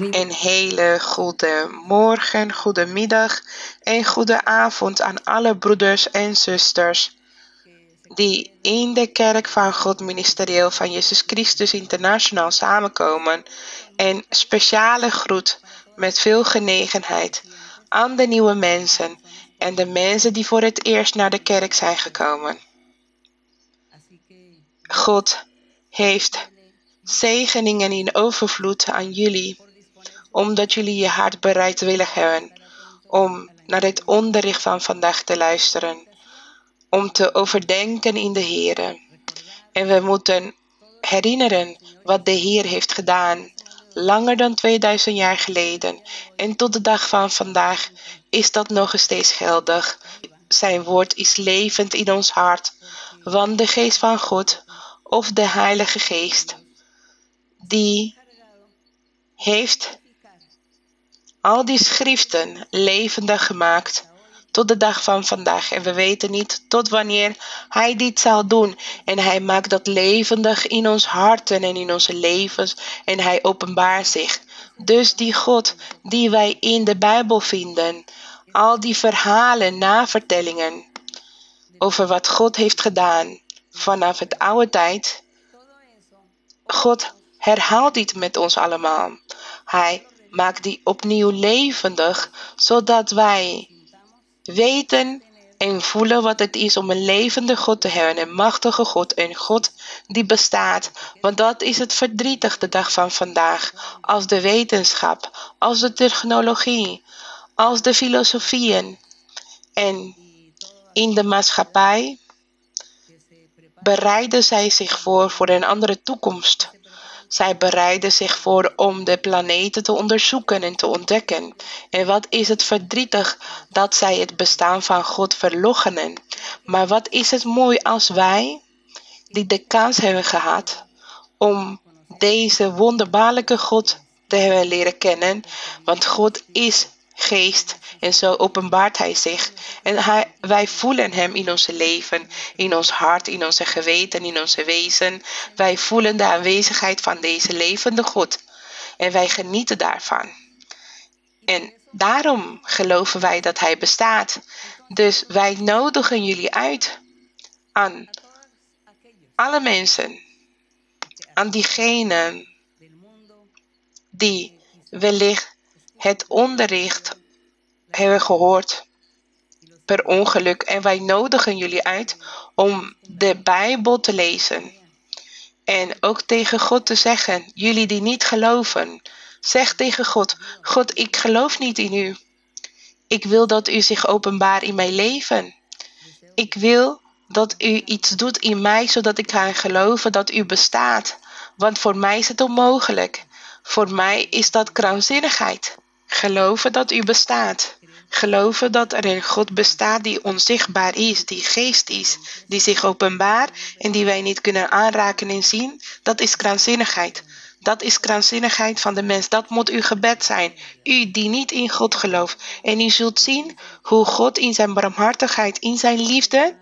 Een hele goede morgen, goede middag en goede avond aan alle broeders en zusters die in de kerk van God ministerieel van Jezus Christus Internationaal samenkomen. En speciale groet met veel genegenheid aan de nieuwe mensen en de mensen die voor het eerst naar de kerk zijn gekomen. God heeft zegeningen in overvloed aan jullie, omdat jullie je hart bereidwillig hebben om naar het onderricht van vandaag te luisteren, om te overdenken in de Heer. En we moeten herinneren wat de Heer heeft gedaan, langer dan 2000 jaar geleden. En tot de dag van vandaag is dat nog steeds geldig. Zijn woord is levend in ons hart, want de geest van God of de Heilige Geest, die heeft al die schriften levendig gemaakt tot de dag van vandaag. En we weten niet tot wanneer Hij dit zal doen. En Hij maakt dat levendig in ons harten en in onze levens. En Hij openbaart zich. Dus die God die wij in de Bijbel vinden, al die verhalen, navertellingen over wat God heeft gedaan vanaf het oude tijd. God herhaalt dit met ons allemaal. Hij maakt die opnieuw levendig, zodat wij weten en voelen wat het is om een levende God te hebben, een machtige God, een God die bestaat. Want dat is het verdrietig de dag van vandaag, als de wetenschap, als de technologie, als de filosofieën en in de maatschappij bereiden zij zich voor voor een andere toekomst. Zij bereiden zich voor om de planeten te onderzoeken en te ontdekken. En wat is het verdrietig dat zij het bestaan van God verloochenen. Maar wat is het mooi als wij, die de kans hebben gehad om deze wonderbaarlijke God te hebben leren kennen. Want God is geest. En zo openbaart Hij zich. En wij voelen Hem in ons leven, in ons hart, in onze geweten, in onze wezen. Wij voelen de aanwezigheid van deze levende God. En wij genieten daarvan. En daarom geloven wij dat Hij bestaat. Dus wij nodigen jullie uit aan alle mensen, aan diegenen die wellicht het onderricht hebben gehoord per ongeluk. En wij nodigen jullie uit om de Bijbel te lezen. En ook tegen God te zeggen, jullie die niet geloven, zeg tegen God, God, ik geloof niet in u. Ik wil dat u zich openbaar in mijn leven. Ik wil dat u iets doet in mij, zodat ik ga geloven dat u bestaat. Want voor mij is het onmogelijk. Voor mij is dat krankzinnigheid. Geloven dat u bestaat. Geloven dat er een God bestaat die onzichtbaar is, die geest is, die zich openbaart en die wij niet kunnen aanraken en zien, dat is krankzinnigheid. Dat is krankzinnigheid van de mens. Dat moet uw gebed zijn. U die niet in God gelooft. En u zult zien hoe God in zijn barmhartigheid, in zijn liefde,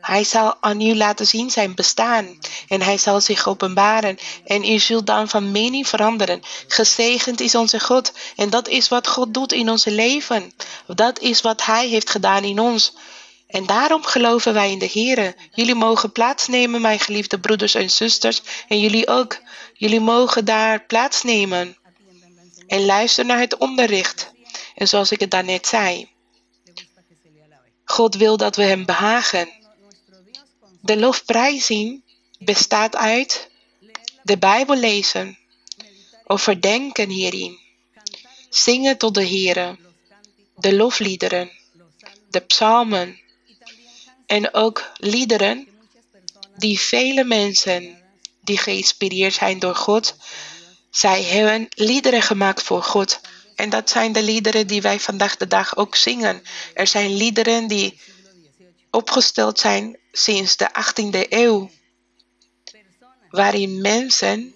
hij zal aan u laten zien zijn bestaan en hij zal zich openbaren en u zult dan van mening veranderen. Gezegend is onze God en dat is wat God doet in ons leven. Dat is wat hij heeft gedaan in ons. En daarom geloven wij in de Heer. Jullie mogen plaatsnemen, mijn geliefde broeders en zusters, en jullie ook. Jullie mogen daar plaatsnemen en luisteren naar het onderricht. En zoals ik het daarnet zei, God wil dat we Hem behagen. De lofprijzing bestaat uit de Bijbel lezen, overdenken hierin, zingen tot de Heere, de lofliederen, de psalmen en ook liederen die vele mensen die geïnspireerd zijn door God, zij hebben liederen gemaakt voor God. En dat zijn de liederen die wij vandaag de dag ook zingen. Er zijn liederen die opgesteld zijn sinds de 18e eeuw, waarin mensen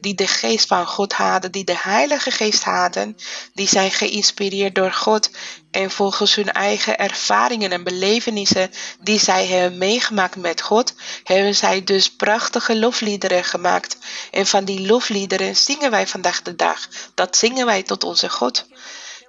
die de geest van God hadden, die de Heilige Geest hadden, die zijn geïnspireerd door God en volgens hun eigen ervaringen en belevenissen die zij hebben meegemaakt met God, hebben zij dus prachtige lofliederen gemaakt. En van die lofliederen zingen wij vandaag de dag. Dat zingen wij tot onze God.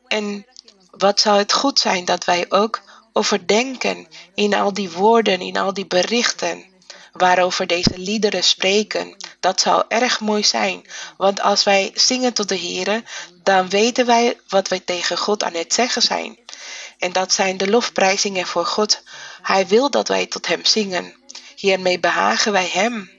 En wat zou het goed zijn dat wij ook overdenken in al die woorden, in al die berichten waarover deze liederen spreken. Dat zou erg mooi zijn, want als wij zingen tot de Heer, dan weten wij wat wij tegen God aan het zeggen zijn. En dat zijn de lofprijzingen voor God. Hij wil dat wij tot Hem zingen. Hiermee behagen wij Hem.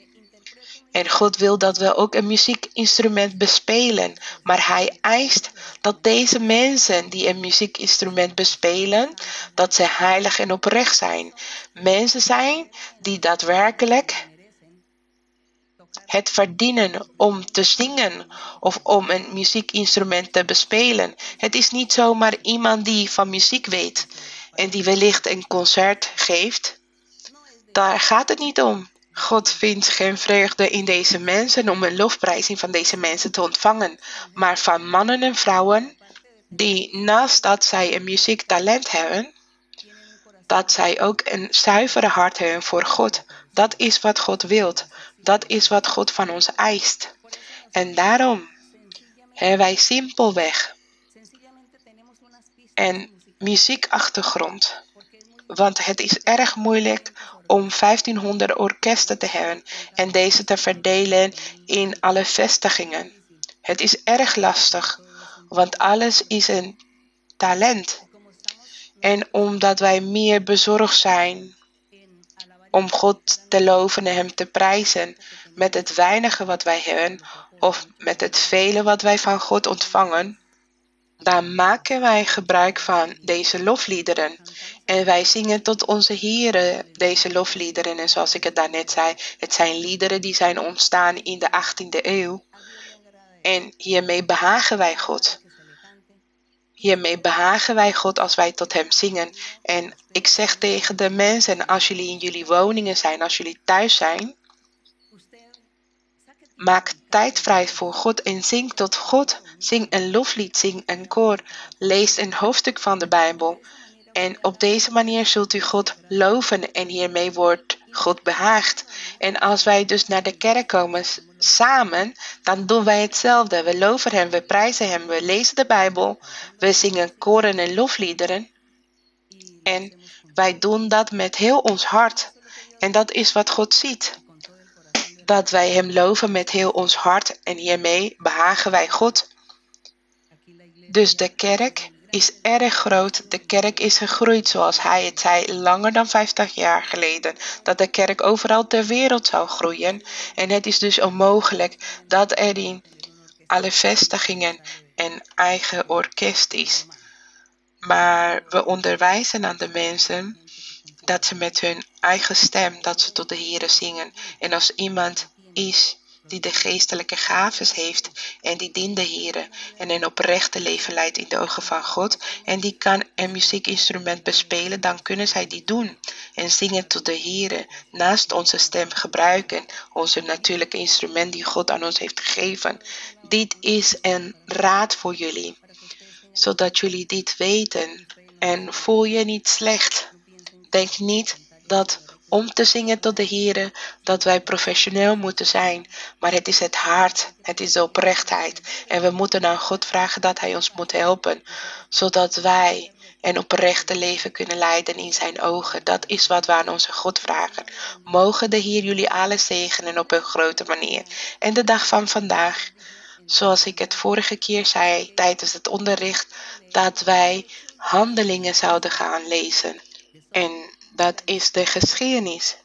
En God wil dat we ook een muziekinstrument bespelen. Maar Hij eist dat deze mensen die een muziekinstrument bespelen, dat ze heilig en oprecht zijn. Mensen zijn die daadwerkelijk het verdienen om te zingen of om een muziekinstrument te bespelen. Het is niet zomaar iemand die van muziek weet en die wellicht een concert geeft. Daar gaat het niet om. God vindt geen vreugde in deze mensen om een lofprijzing van deze mensen te ontvangen, maar van mannen en vrouwen die naast dat zij een muziektalent hebben, dat zij ook een zuivere hart hebben voor God. Dat is wat God wilt. Dat is wat God van ons eist. En daarom hebben wij simpelweg een muziekachtergrond. Want het is erg moeilijk om 1500 orkesten te hebben en deze te verdelen in alle vestigingen. Het is erg lastig, want alles is een talent. En omdat wij meer bezorgd zijn om God te loven en Hem te prijzen met het weinige wat wij hebben of met het vele wat wij van God ontvangen, dan maken wij gebruik van deze lofliederen. En wij zingen tot onze Here deze lofliederen. En zoals ik het daarnet zei, het zijn liederen die zijn ontstaan in de 18e eeuw. En hiermee behagen wij God. Hiermee behagen wij God als wij tot Hem zingen. En ik zeg tegen de mensen, als jullie in jullie woningen zijn, als jullie thuis zijn, maak tijd vrij voor God en zing tot God. Zing een loflied, zing een koor, lees een hoofdstuk van de Bijbel. En op deze manier zult u God loven en hiermee wordt God behaagd. En als wij dus naar de kerk komen samen, dan doen wij hetzelfde. We loven Hem, we prijzen Hem, we lezen de Bijbel, we zingen koren en lofliederen. En wij doen dat met heel ons hart. En dat is wat God ziet. Dat wij Hem loven met heel ons hart en hiermee behagen wij God. Dus de kerk is erg groot. De kerk is gegroeid zoals hij het zei langer dan 50 jaar geleden. Dat de kerk overal ter wereld zou groeien. En het is dus onmogelijk dat er in alle vestigingen een eigen orkest is. Maar we onderwijzen aan de mensen dat ze met hun eigen stem, dat ze tot de Heer zingen. En als iemand is die de geestelijke gaves heeft en die dient de Heer en een oprechte leven leidt in de ogen van God en die kan een muziekinstrument bespelen, dan kunnen zij die doen en zingen tot de Heer naast onze stem gebruiken, onze natuurlijke instrument die God aan ons heeft gegeven. Dit is een raad voor jullie, zodat jullie dit weten en voel je niet slecht. Denk niet dat om te zingen tot de Heer, dat wij professioneel moeten zijn. Maar het is het hart, het is de oprechtheid. En we moeten aan God vragen dat Hij ons moet helpen, zodat wij een oprechte leven kunnen leiden in zijn ogen. Dat is wat we aan onze God vragen. Mogen de Heer jullie alles zegenen op een grote manier. En de dag van vandaag, zoals ik het vorige keer zei tijdens het onderricht, dat wij handelingen zouden gaan lezen. En dat is de geschiedenis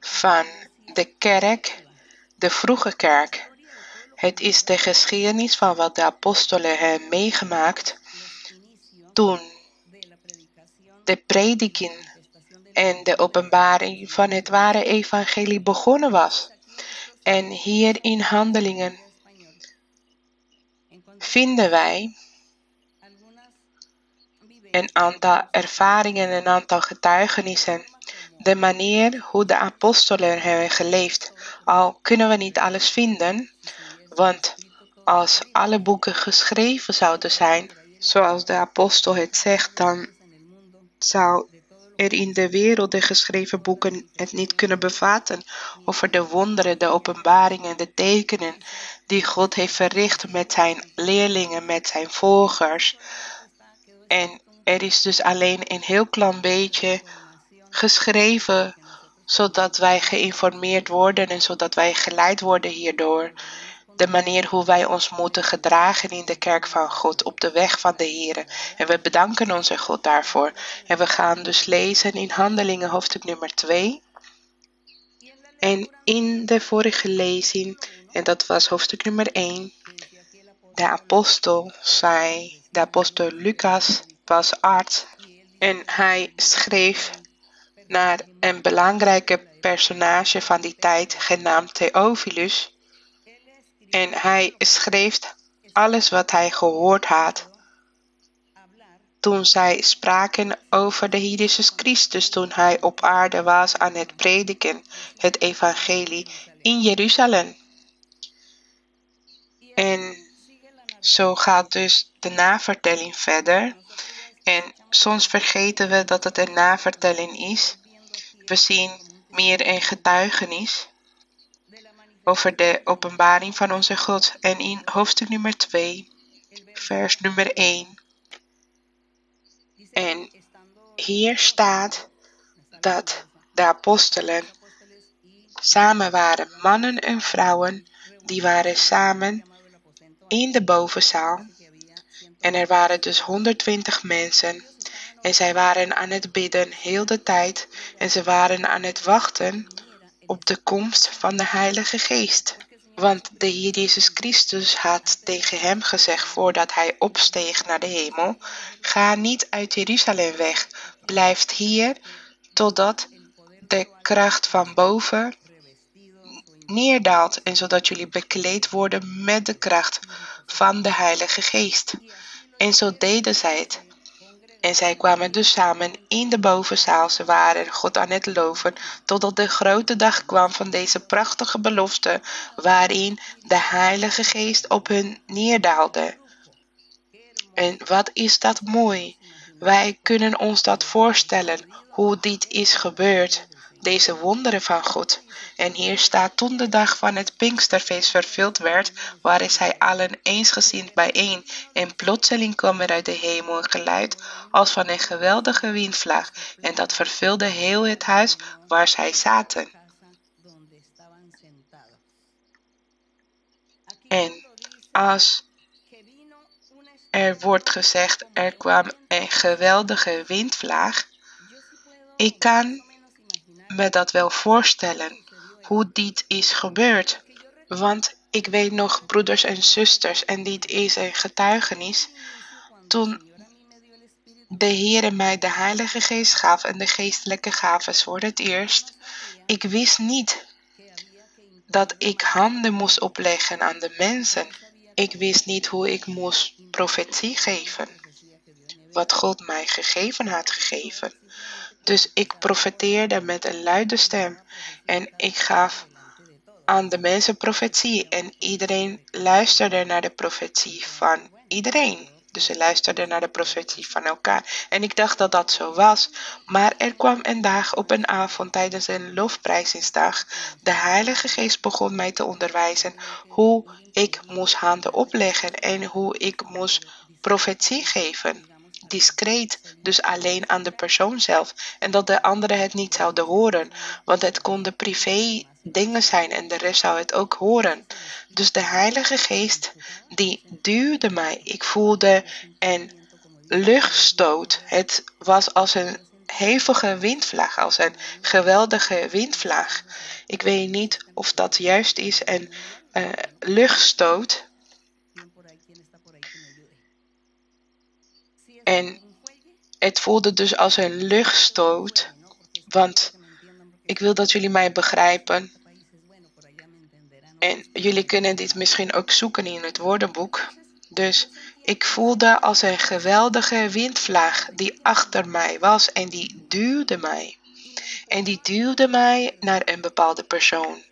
van de kerk, de vroege kerk. Het is de geschiedenis van wat de apostelen hebben meegemaakt toen de prediking en de openbaring van het ware evangelie begonnen was. En hier in handelingen vinden wij een aantal ervaringen, een aantal getuigenissen. De manier hoe de apostelen hebben geleefd. Al kunnen we niet alles vinden, Want als alle boeken geschreven zouden zijn, zoals de apostel het zegt, dan zou er in de wereld de geschreven boeken het niet kunnen bevatten over de wonderen, de openbaringen, de tekenen die God heeft verricht met zijn leerlingen, met zijn volgers. En er is dus alleen een heel klein beetje geschreven, zodat wij geïnformeerd worden en zodat wij geleid worden hierdoor de manier hoe wij ons moeten gedragen in de kerk van God op de weg van de Heer. En we bedanken onze God daarvoor. En we gaan dus lezen in Handelingen hoofdstuk nummer 2. En in de vorige lezing, en dat was hoofdstuk nummer 1, de apostel zei, de apostel Lucas was arts en hij schreef naar een belangrijke personage van die tijd genaamd Theophilus. En hij schreef alles wat hij gehoord had toen zij spraken over de Jezus Christus toen hij op aarde was aan het prediken, het evangelie in Jeruzalem. En zo gaat dus de navertelling verder. En soms vergeten we dat het een navertelling is. We zien meer een getuigenis over de openbaring van onze God. En in hoofdstuk nummer 2, vers nummer 1. En hier staat dat de apostelen samen waren, mannen en vrouwen, die waren samen in de bovenzaal. En er waren dus 120 mensen. En zij waren aan het bidden heel de tijd. En ze waren aan het wachten op de komst van de Heilige Geest. Want de Heer Jezus Christus had tegen hem gezegd voordat hij opsteeg naar de hemel: Ga niet uit Jeruzalem weg, blijf hier totdat de kracht van boven neerdaalt en zodat jullie bekleed worden met de kracht van de Heilige Geest. En zo deden zij het. En zij kwamen dus samen in de bovenzaal. Ze waren God aan het loven, totdat de grote dag kwam van deze prachtige belofte, waarin de Heilige Geest op hun neerdaalde. En wat is dat mooi! Wij kunnen ons dat voorstellen, hoe dit is gebeurd deze wonderen van God. En hier staat toen de dag van het Pinksterfeest vervuld werd, waren zij allen eensgezind bijeen. En plotseling kwam er uit de hemel een geluid als van een geweldige windvlaag. En dat vervulde heel het huis waar zij zaten. En als er wordt gezegd, er kwam een geweldige windvlaag. Ik kan me dat wel voorstellen, hoe dit is gebeurd. Want ik weet nog, broeders en zusters, en dit is een getuigenis, toen de Heere mij de Heilige Geest gaf en de geestelijke gaven voor het eerst, ik wist niet dat ik handen moest opleggen aan de mensen. Ik wist niet hoe ik moest profetie geven, wat God mij gegeven had gegeven. Dus ik profeteerde met een luide stem en ik gaf aan de mensen profetie en iedereen luisterde naar de profetie van iedereen. Dus ze luisterden naar de profetie van elkaar. En ik dacht dat dat zo was. Maar er kwam een dag op een avond tijdens een lofprijzingsdag. De Heilige Geest begon mij te onderwijzen hoe ik moest handen opleggen en hoe ik moest profetie geven discreet, dus alleen aan de persoon zelf. En dat de anderen het niet zouden horen, want het konden privé dingen zijn en de rest zou het ook horen. Dus de Heilige Geest, die duwde mij. Ik voelde een luchtstoot. Het was als een hevige windvlaag, als een geweldige windvlaag. Ik weet niet of dat juist is, een uh, luchtstoot. En het voelde dus als een luchtstoot, want ik wil dat jullie mij begrijpen. En jullie kunnen dit misschien ook zoeken in het woordenboek. Dus ik voelde als een geweldige windvlaag die achter mij was en die duwde mij. En die duwde mij naar een bepaalde persoon.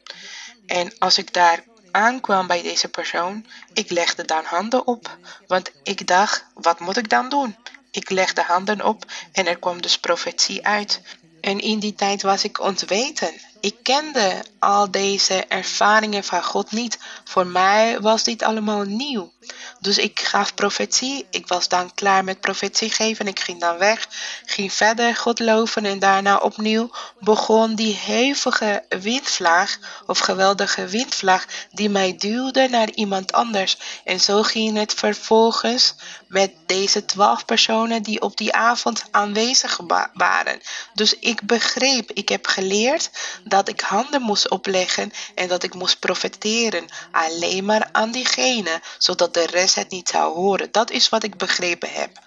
En als ik daar aankwam bij deze persoon, ik legde dan handen op, want ik dacht, wat moet ik dan doen? Ik legde handen op en er kwam dus profetie uit. En in die tijd was ik ontweten. Ik kende al deze ervaringen van God niet. Voor mij was dit allemaal nieuw. Dus ik gaf profetie. Ik was dan klaar met profetie geven. Ik ging dan weg, ging verder God loven en daarna opnieuw begon die hevige windvlaag of geweldige windvlaag die mij duwde naar iemand anders. En zo ging het vervolgens met deze twaalf personen die op die avond aanwezig waren. Dus ik begreep, ik heb geleerd dat ik handen moest opleggen en dat ik moest profeteren alleen maar aan diegene, zodat de rest het niet zou horen. Dat is wat ik begrepen heb.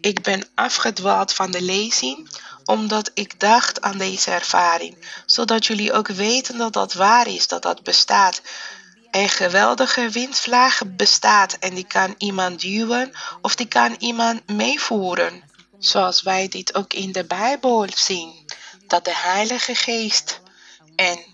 Ik ben afgedwaald van de lezing omdat ik dacht aan deze ervaring, zodat jullie ook weten dat dat waar is, dat dat bestaat. Een geweldige windvlaag bestaat en die kan iemand duwen of die kan iemand meevoeren. Zoals wij dit ook in de Bijbel zien, dat de Heilige Geest een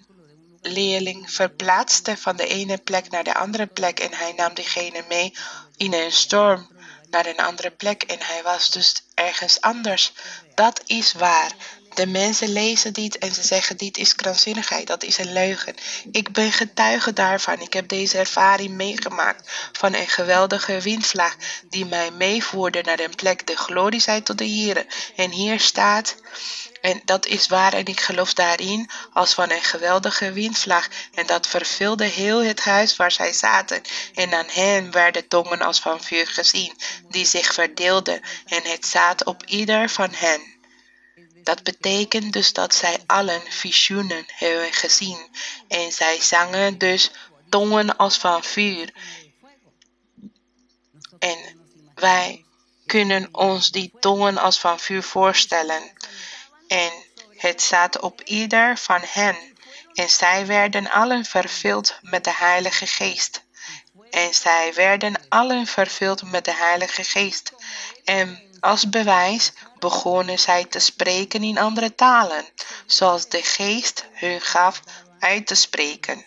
leerling verplaatste van de ene plek naar de andere plek en hij nam diegene mee in een storm naar een andere plek en hij was dus ergens anders. Dat is waar. De mensen lezen dit en ze zeggen dit is krankzinnigheid, dat is een leugen. Ik ben getuige daarvan. Ik heb deze ervaring meegemaakt van een geweldige windvlaag die mij meevoerde naar een plek. De glorie zij tot de Here. En hier staat en dat is waar en ik geloof daarin als van een geweldige windvlaag. En dat vervulde heel het huis waar zij zaten. En aan hen werden tongen als van vuur gezien, die zich verdeelden. En het zat op ieder van hen. Dat betekent dus dat zij allen visioenen hebben gezien. En zij zangen dus tongen als van vuur. En wij kunnen ons die tongen als van vuur voorstellen en het zat op ieder van hen, en zij werden allen vervuld met de Heilige Geest. En zij werden allen vervuld met de Heilige Geest. En als bewijs begonnen zij te spreken in andere talen, zoals de Geest hun gaf uit te spreken.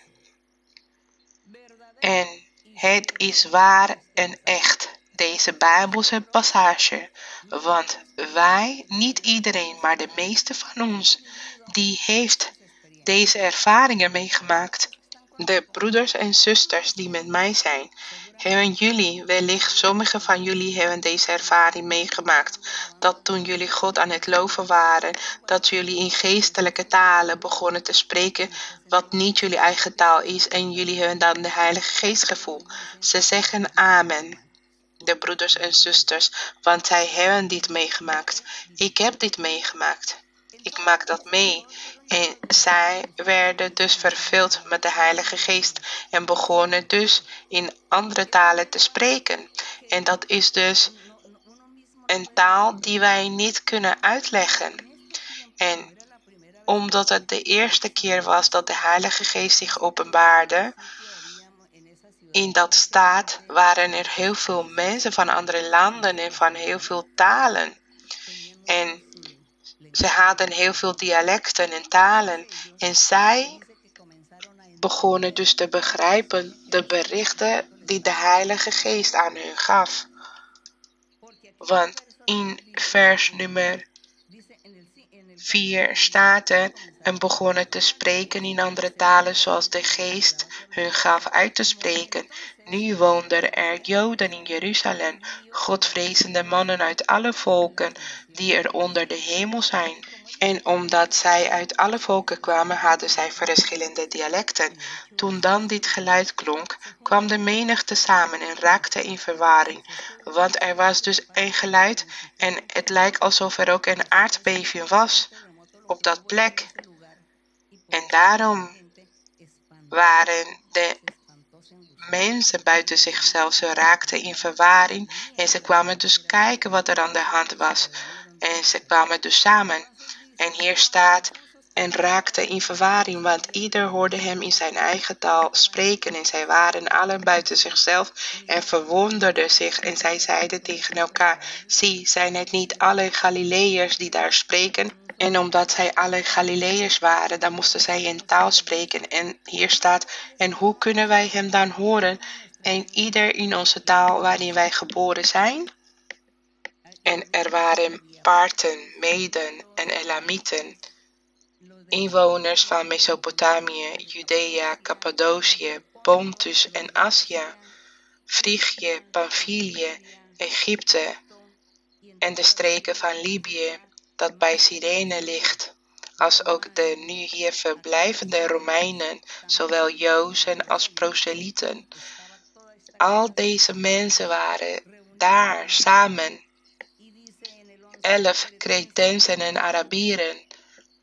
En het is waar en echt deze Bijbelse passage, want wij, niet iedereen, maar de meeste van ons, die heeft deze ervaringen meegemaakt. De broeders en zusters die met mij zijn, hebben jullie, wellicht sommigen van jullie hebben deze ervaring meegemaakt. Dat toen jullie God aan het loven waren, dat jullie in geestelijke talen begonnen te spreken, wat niet jullie eigen taal is, en jullie hebben dan de Heilige Geest gevoel. Ze zeggen Amen de broeders en zusters, want zij hebben dit meegemaakt. Ik heb dit meegemaakt. Ik maak dat mee. En zij werden dus vervuld met de Heilige Geest en begonnen dus in andere talen te spreken. En dat is dus een taal die wij niet kunnen uitleggen. En omdat het de eerste keer was dat de Heilige Geest zich openbaarde, in dat staat waren er heel veel mensen van andere landen en van heel veel talen. En ze hadden heel veel dialecten en talen. En zij begonnen dus te begrijpen de berichten die de Heilige Geest aan hun gaf. Want in vers nummer 4 staat er en begonnen te spreken in andere talen zoals de geest hun gaf uit te spreken. Nu woonden er Joden in Jeruzalem, godvrezende mannen uit alle volken die er onder de hemel zijn. En omdat zij uit alle volken kwamen, hadden zij verschillende dialecten. Toen dan dit geluid klonk, kwam de menigte samen en raakte in verwarring. Want er was dus een geluid en het lijkt alsof er ook een aardbeving was op dat plek. En daarom waren de mensen buiten zichzelf. Ze raakten in verwarring en ze kwamen dus kijken wat er aan de hand was. En ze kwamen dus samen. En hier staat, en raakte in verwarring, want ieder hoorde hem in zijn eigen taal spreken. En zij waren allen buiten zichzelf en verwonderden zich. En zij zeiden tegen elkaar, zie, zijn het niet alle Galileërs die daar spreken? En omdat zij alle Galileërs waren, dan moesten zij een taal spreken. En hier staat, en hoe kunnen wij hem dan horen? En ieder in onze taal waarin wij geboren zijn? En er waren Parten, Meden en Elamieten, inwoners van Mesopotamië, Judea, Cappadocië, Pontus en Azië, Frigië, Pamphylië, Egypte en de streken van Libië, dat bij Cyrene ligt, als ook de nu hier verblijvende Romeinen, zowel Jozen als proselyten. Al deze mensen waren daar samen. Elf Cretensen en Arabieren.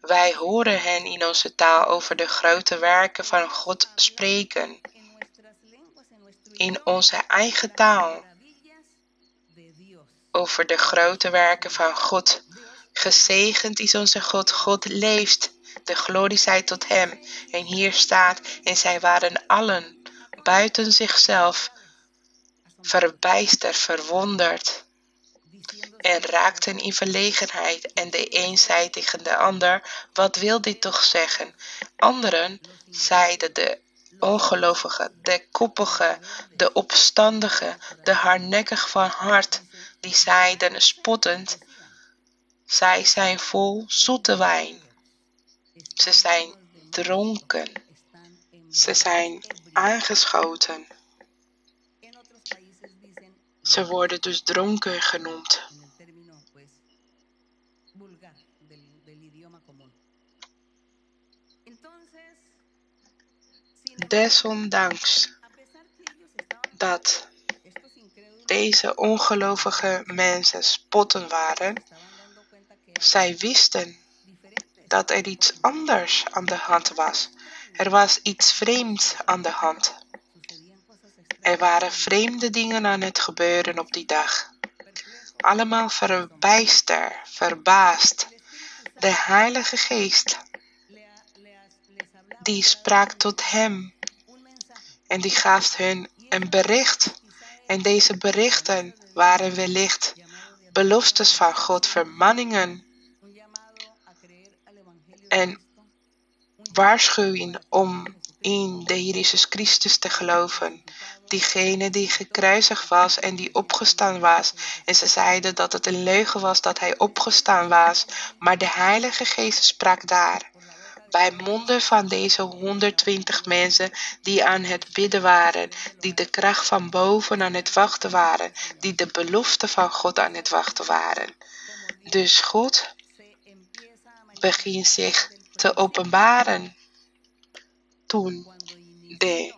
Wij horen hen in onze taal over de grote werken van God spreken. In onze eigen taal. Over de grote werken van God. Gezegend is onze God. God leeft. De glorie zij tot hem. En hier staat, en zij waren allen buiten zichzelf, verbijsterd, verwonderd en raakten in verlegenheid. En de een zei tegen de ander, wat wil dit toch zeggen? Anderen zeiden de ongelovigen, de koppige, de opstandige, de hardnekkig van hart, die zeiden spottend, zij zijn vol zoete wijn. Ze zijn dronken. Ze zijn aangeschoten. Ze worden dus dronken genoemd. Desondanks dat deze ongelovige mensen spotten waren, zij wisten dat er iets anders aan de hand was. Er was iets vreemds aan de hand. Er waren vreemde dingen aan het gebeuren op die dag. Allemaal verbijster, verbaasd. De Heilige Geest, die sprak tot hem en die gaf hun een bericht. En deze berichten waren wellicht beloftes van God, vermanningen en waarschuwing om in de Jezus Christus te geloven. Diegene die gekruisigd was en die opgestaan was. En ze zeiden dat het een leugen was dat hij opgestaan was. Maar de Heilige Geest sprak daar. Bij monden van deze 120 mensen die aan het bidden waren, die de kracht van boven aan het wachten waren, die de belofte van God aan het wachten waren. Dus God begint zich te openbaren toen de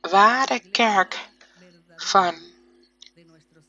ware kerk van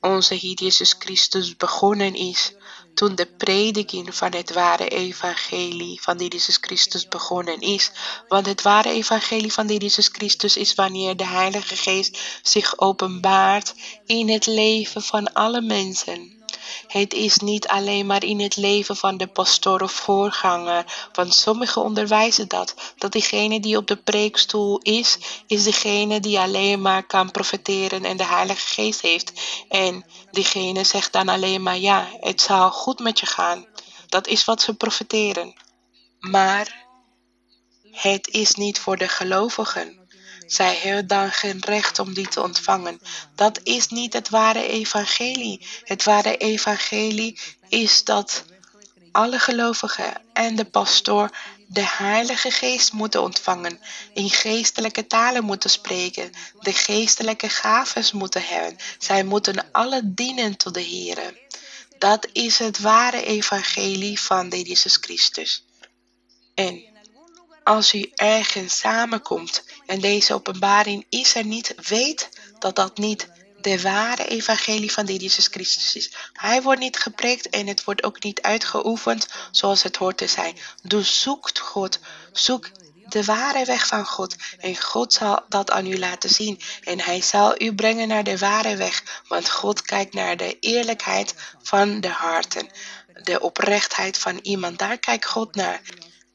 onze Heer Jezus Christus begonnen is, toen de prediking van het ware evangelie van de Jezus Christus begonnen is. Want het ware evangelie van de Jezus Christus is wanneer de Heilige Geest zich openbaart in het leven van alle mensen. Het is niet alleen maar in het leven van de pastoor of voorganger, want sommigen onderwijzen dat, dat diegene die op de preekstoel is, is degene die alleen maar kan profiteren en de Heilige Geest heeft. En diegene zegt dan alleen maar, ja, het zal goed met je gaan. Dat is wat ze profiteren. Maar het is niet voor de gelovigen. Zij hebben dan geen recht om die te ontvangen. Dat is niet het ware evangelie. Het ware evangelie is dat alle gelovigen en de pastoor de Heilige Geest moeten ontvangen, in geestelijke talen moeten spreken, de geestelijke gaven moeten hebben. Zij moeten alle dienen tot de Heer. Dat is het ware evangelie van de Jezus Christus. En als u ergens samenkomt en deze openbaring is er niet, weet dat dat niet de ware evangelie van de Jezus Christus is. Hij wordt niet gepreekt en het wordt ook niet uitgeoefend zoals het hoort te zijn. Dus zoekt God, zoek de ware weg van God en God zal dat aan u laten zien en hij zal u brengen naar de ware weg, want God kijkt naar de eerlijkheid van de harten, de oprechtheid van iemand. Daar kijkt God naar.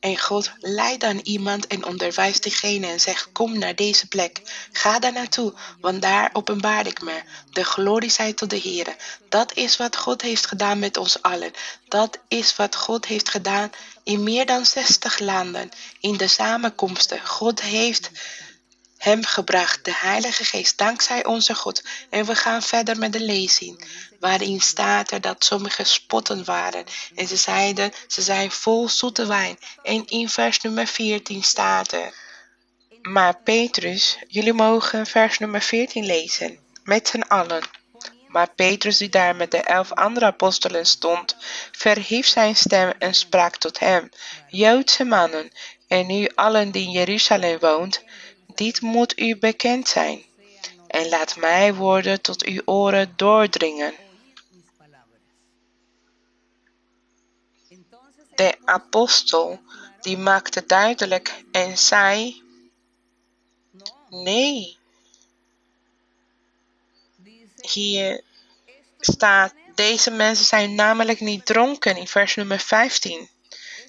En God leidt dan iemand en onderwijst diegene en zegt: Kom naar deze plek. Ga daar naartoe, want daar openbaar ik me. De glorie zij tot de Heer. Dat is wat God heeft gedaan met ons allen. Dat is wat God heeft gedaan in meer dan 60 landen. In de samenkomsten. God heeft hem gebracht, de Heilige Geest, dankzij onze God. En we gaan verder met de lezing, waarin staat er dat sommigen spotten waren. En ze zeiden, ze zijn vol zoete wijn. En in vers nummer 14 staat er. Maar Petrus, jullie mogen vers nummer 14 lezen, met z'n allen. Maar Petrus, die daar met de elf andere apostelen stond, verhief zijn stem en sprak tot hem: Joodse mannen, en u allen die in Jeruzalem woont, dit moet u bekend zijn. En laat mij woorden tot uw oren doordringen. De apostel die maakte duidelijk en zei: Nee. Hier staat: Deze mensen zijn namelijk niet dronken in vers nummer 15.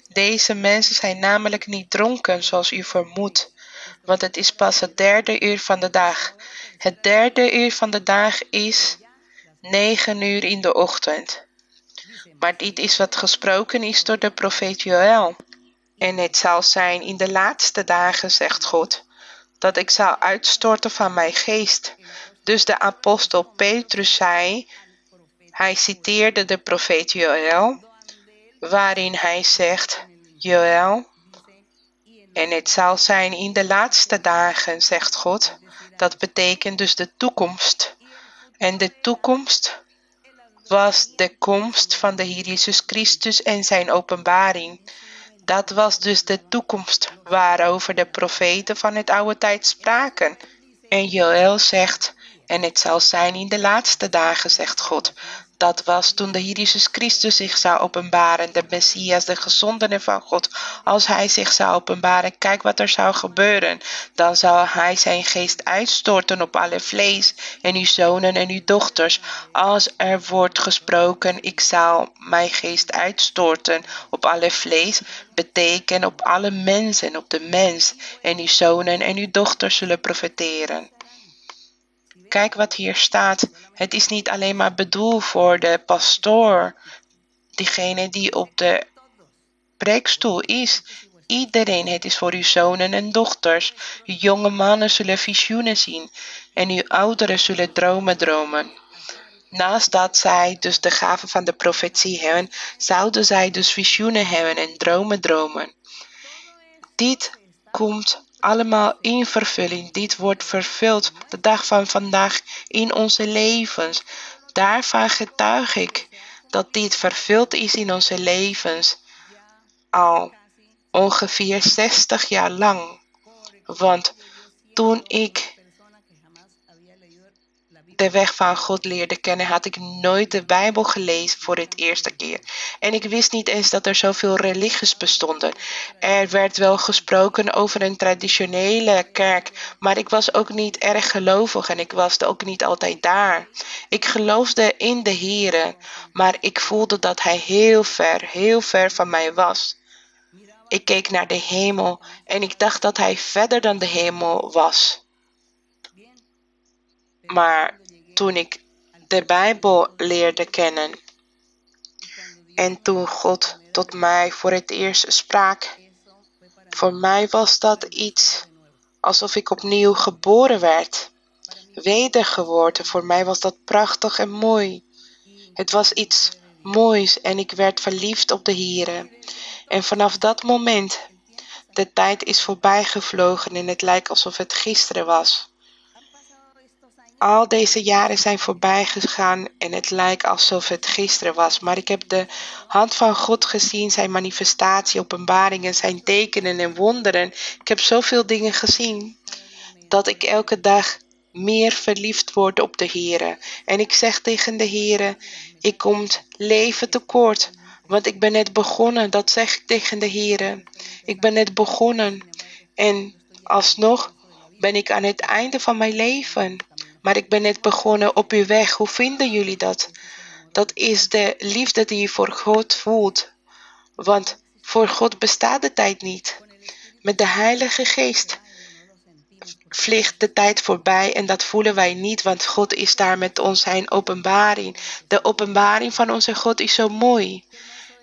Deze mensen zijn namelijk niet dronken zoals u vermoedt, want het is pas het derde uur van de dag. Het derde uur van de dag is negen uur in de ochtend. Maar dit is wat gesproken is door de profeet Joël. En het zal zijn in de laatste dagen, zegt God, dat ik zal uitstorten van mijn geest. Dus de apostel Petrus zei, hij citeerde de profeet Joël, waarin hij zegt, Joël, en het zal zijn in de laatste dagen, zegt God. Dat betekent dus de toekomst. En de toekomst was de komst van de Heer Jezus Christus en zijn openbaring. Dat was dus de toekomst waarover de profeten van het oude tijd spraken. En Joël zegt, en het zal zijn in de laatste dagen, zegt God, dat was toen de Jezus Christus zich zou openbaren, de Messias, de gezondene van God. Als hij zich zou openbaren, kijk wat er zou gebeuren. Dan zou hij zijn geest uitstorten op alle vlees en uw zonen en uw dochters. Als er wordt gesproken, ik zal mijn geest uitstorten op alle vlees, betekent op alle mensen, op de mens. En uw zonen en uw dochters zullen profeteren. Kijk wat hier staat. Het is niet alleen maar bedoeld voor de pastoor, diegene die op de preekstoel is. Iedereen, het is voor uw zonen en dochters. Jonge mannen zullen visioenen zien en uw ouderen zullen dromen dromen. Naast dat zij dus de gave van de profetie hebben, zouden zij dus visioenen hebben en dromen dromen. Dit komt allemaal in vervulling. Dit wordt vervuld de dag van vandaag in onze levens. Daarvan getuig ik dat dit vervuld is in onze levens al ongeveer 60 jaar lang. Want toen ik de weg van God leerde kennen, had ik nooit de Bijbel gelezen voor het eerste keer. En ik wist niet eens dat er zoveel religies bestonden. Er werd wel gesproken over een traditionele kerk, maar ik was ook niet erg gelovig en ik was ook niet altijd daar. Ik geloofde in de Heer, maar ik voelde dat Hij heel ver, heel ver van mij was. Ik keek naar de hemel en ik dacht dat Hij verder dan de hemel was. Maar toen ik de Bijbel leerde kennen en toen God tot mij voor het eerst sprak, voor mij was dat iets alsof ik opnieuw geboren werd, wedergeworden. Voor mij was dat prachtig en mooi. Het was iets moois en ik werd verliefd op de Heer. En vanaf dat moment, de tijd is voorbij gevlogen en het lijkt alsof het gisteren was. Al deze jaren zijn voorbij gegaan en het lijkt alsof het gisteren was. Maar ik heb de hand van God gezien, zijn manifestatie, openbaringen, zijn tekenen en wonderen. Ik heb zoveel dingen gezien dat ik elke dag meer verliefd word op de Heer. En ik zeg tegen de Heer, ik kom leven tekort, want ik ben net begonnen. Dat zeg ik tegen de Heer. Ik ben net begonnen en alsnog ben ik aan het einde van mijn leven. Maar ik ben net begonnen op uw weg. Hoe vinden jullie dat? Dat is de liefde die je voor God voelt. Want Voor God bestaat de tijd niet. Met de Heilige Geest vliegt de tijd voorbij en dat voelen wij niet, want God is daar met ons zijn openbaring. De openbaring van onze God is zo mooi.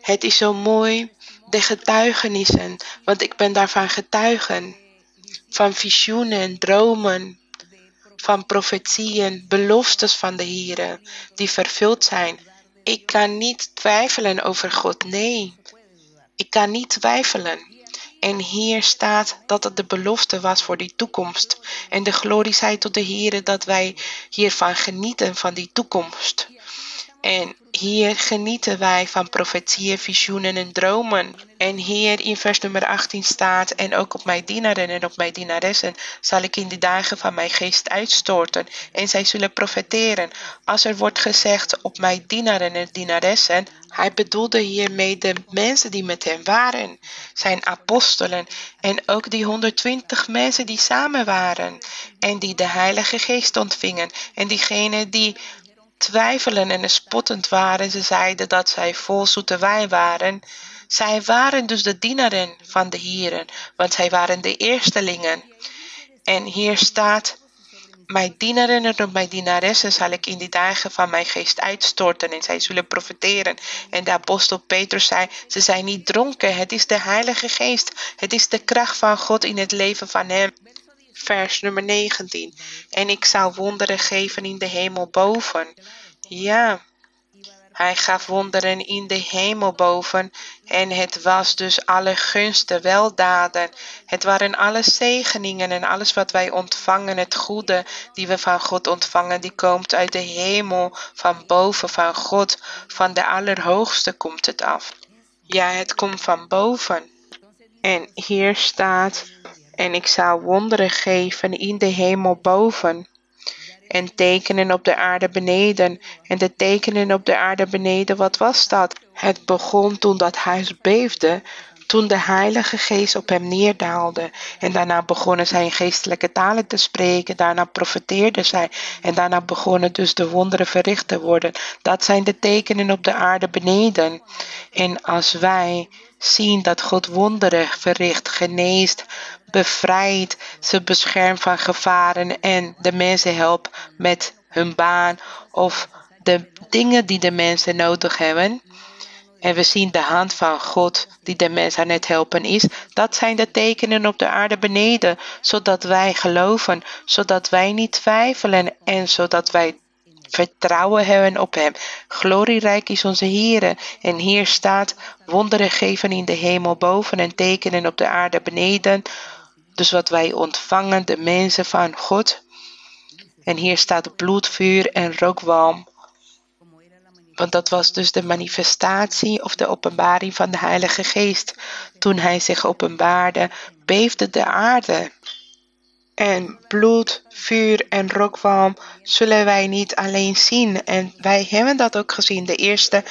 Het is zo mooi, de getuigenissen, want ik ben daarvan getuigen. Van visioenen, dromen, van profetieën, beloftes van de Heer die vervuld zijn. Ik kan niet twijfelen over God, nee. Ik kan niet twijfelen. En hier staat dat het de belofte was voor die toekomst. En de glorie zij tot de Heer dat wij hiervan genieten, van die toekomst. En hier genieten wij van profetieën, visioenen en dromen. En hier in vers nummer 18 staat, en ook op mijn dienaren en op mijn dienaressen zal ik in de dagen van mijn geest uitstorten, en zij zullen profeteren. Als er wordt gezegd op mijn dienaren en dienaressen, hij bedoelde hiermee de mensen die met hem waren, zijn apostelen, en ook die 120 mensen die samen waren, en die de Heilige Geest ontvingen, en diegenen die twijfelen en spottend waren. Ze zeiden dat zij vol zoete wijn waren. Zij waren dus de dienaren van de Heeren, want zij waren de eerstelingen. En hier staat, mijn dienaren en mijn dienaressen zal ik in die dagen van mijn geest uitstorten en zij zullen profiteren. En de apostel Petrus zei, ze zijn niet dronken, het is de heilige geest. Het is de kracht van God in het leven van hem vers nummer 19. En ik zal wonderen geven in de hemel boven. Ja, hij gaf wonderen in de hemel boven. En het was dus alle gunsten, weldaden. Het waren alle zegeningen en alles wat wij ontvangen, het goede die we van God ontvangen, die komt uit de hemel, van boven, van God, van de Allerhoogste komt het af. Ja, het komt van boven. En hier staat en ik zal wonderen geven in de hemel boven en tekenen op de aarde beneden. En de tekenen op de aarde beneden, wat was dat? Het begon toen dat huis beefde, toen de Heilige Geest op hem neerdaalde. En daarna begonnen zij geestelijke talen te spreken. Daarna profeteerden zij. En daarna begonnen dus de wonderen verricht te worden. Dat zijn de tekenen op de aarde beneden. En als wij zien dat God wonderen verricht, geneest, bevrijdt, ze beschermt van gevaren en de mensen helpt met hun baan of de dingen die de mensen nodig hebben. En we zien de hand van God die de mens aan het helpen is. Dat zijn de tekenen op de aarde beneden, zodat wij geloven, zodat wij niet twijfelen en zodat wij vertrouwen hebben op Hem. Glorierijk is onze Heer. En hier staat wonderen geven in de hemel boven en tekenen op de aarde beneden. Dus wat wij ontvangen, de mensen van God. En hier staat bloed, vuur en rookwalm. Want dat was dus de manifestatie of de openbaring van de Heilige Geest. Toen Hij zich openbaarde, beefde de aarde. En bloed, vuur en rookwalm zullen wij niet alleen zien. En wij hebben dat ook gezien. De eerste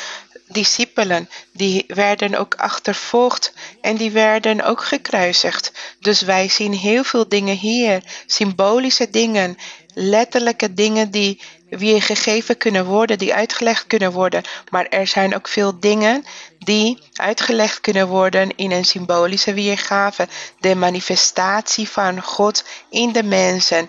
discipelen, die werden ook achtervolgd en die werden ook gekruisigd. Dus wij zien heel veel dingen hier, symbolische dingen, letterlijke dingen die weer gegeven kunnen worden, die uitgelegd kunnen worden. Maar er zijn ook veel dingen die uitgelegd kunnen worden in een symbolische weergave. De manifestatie van God in de mensen.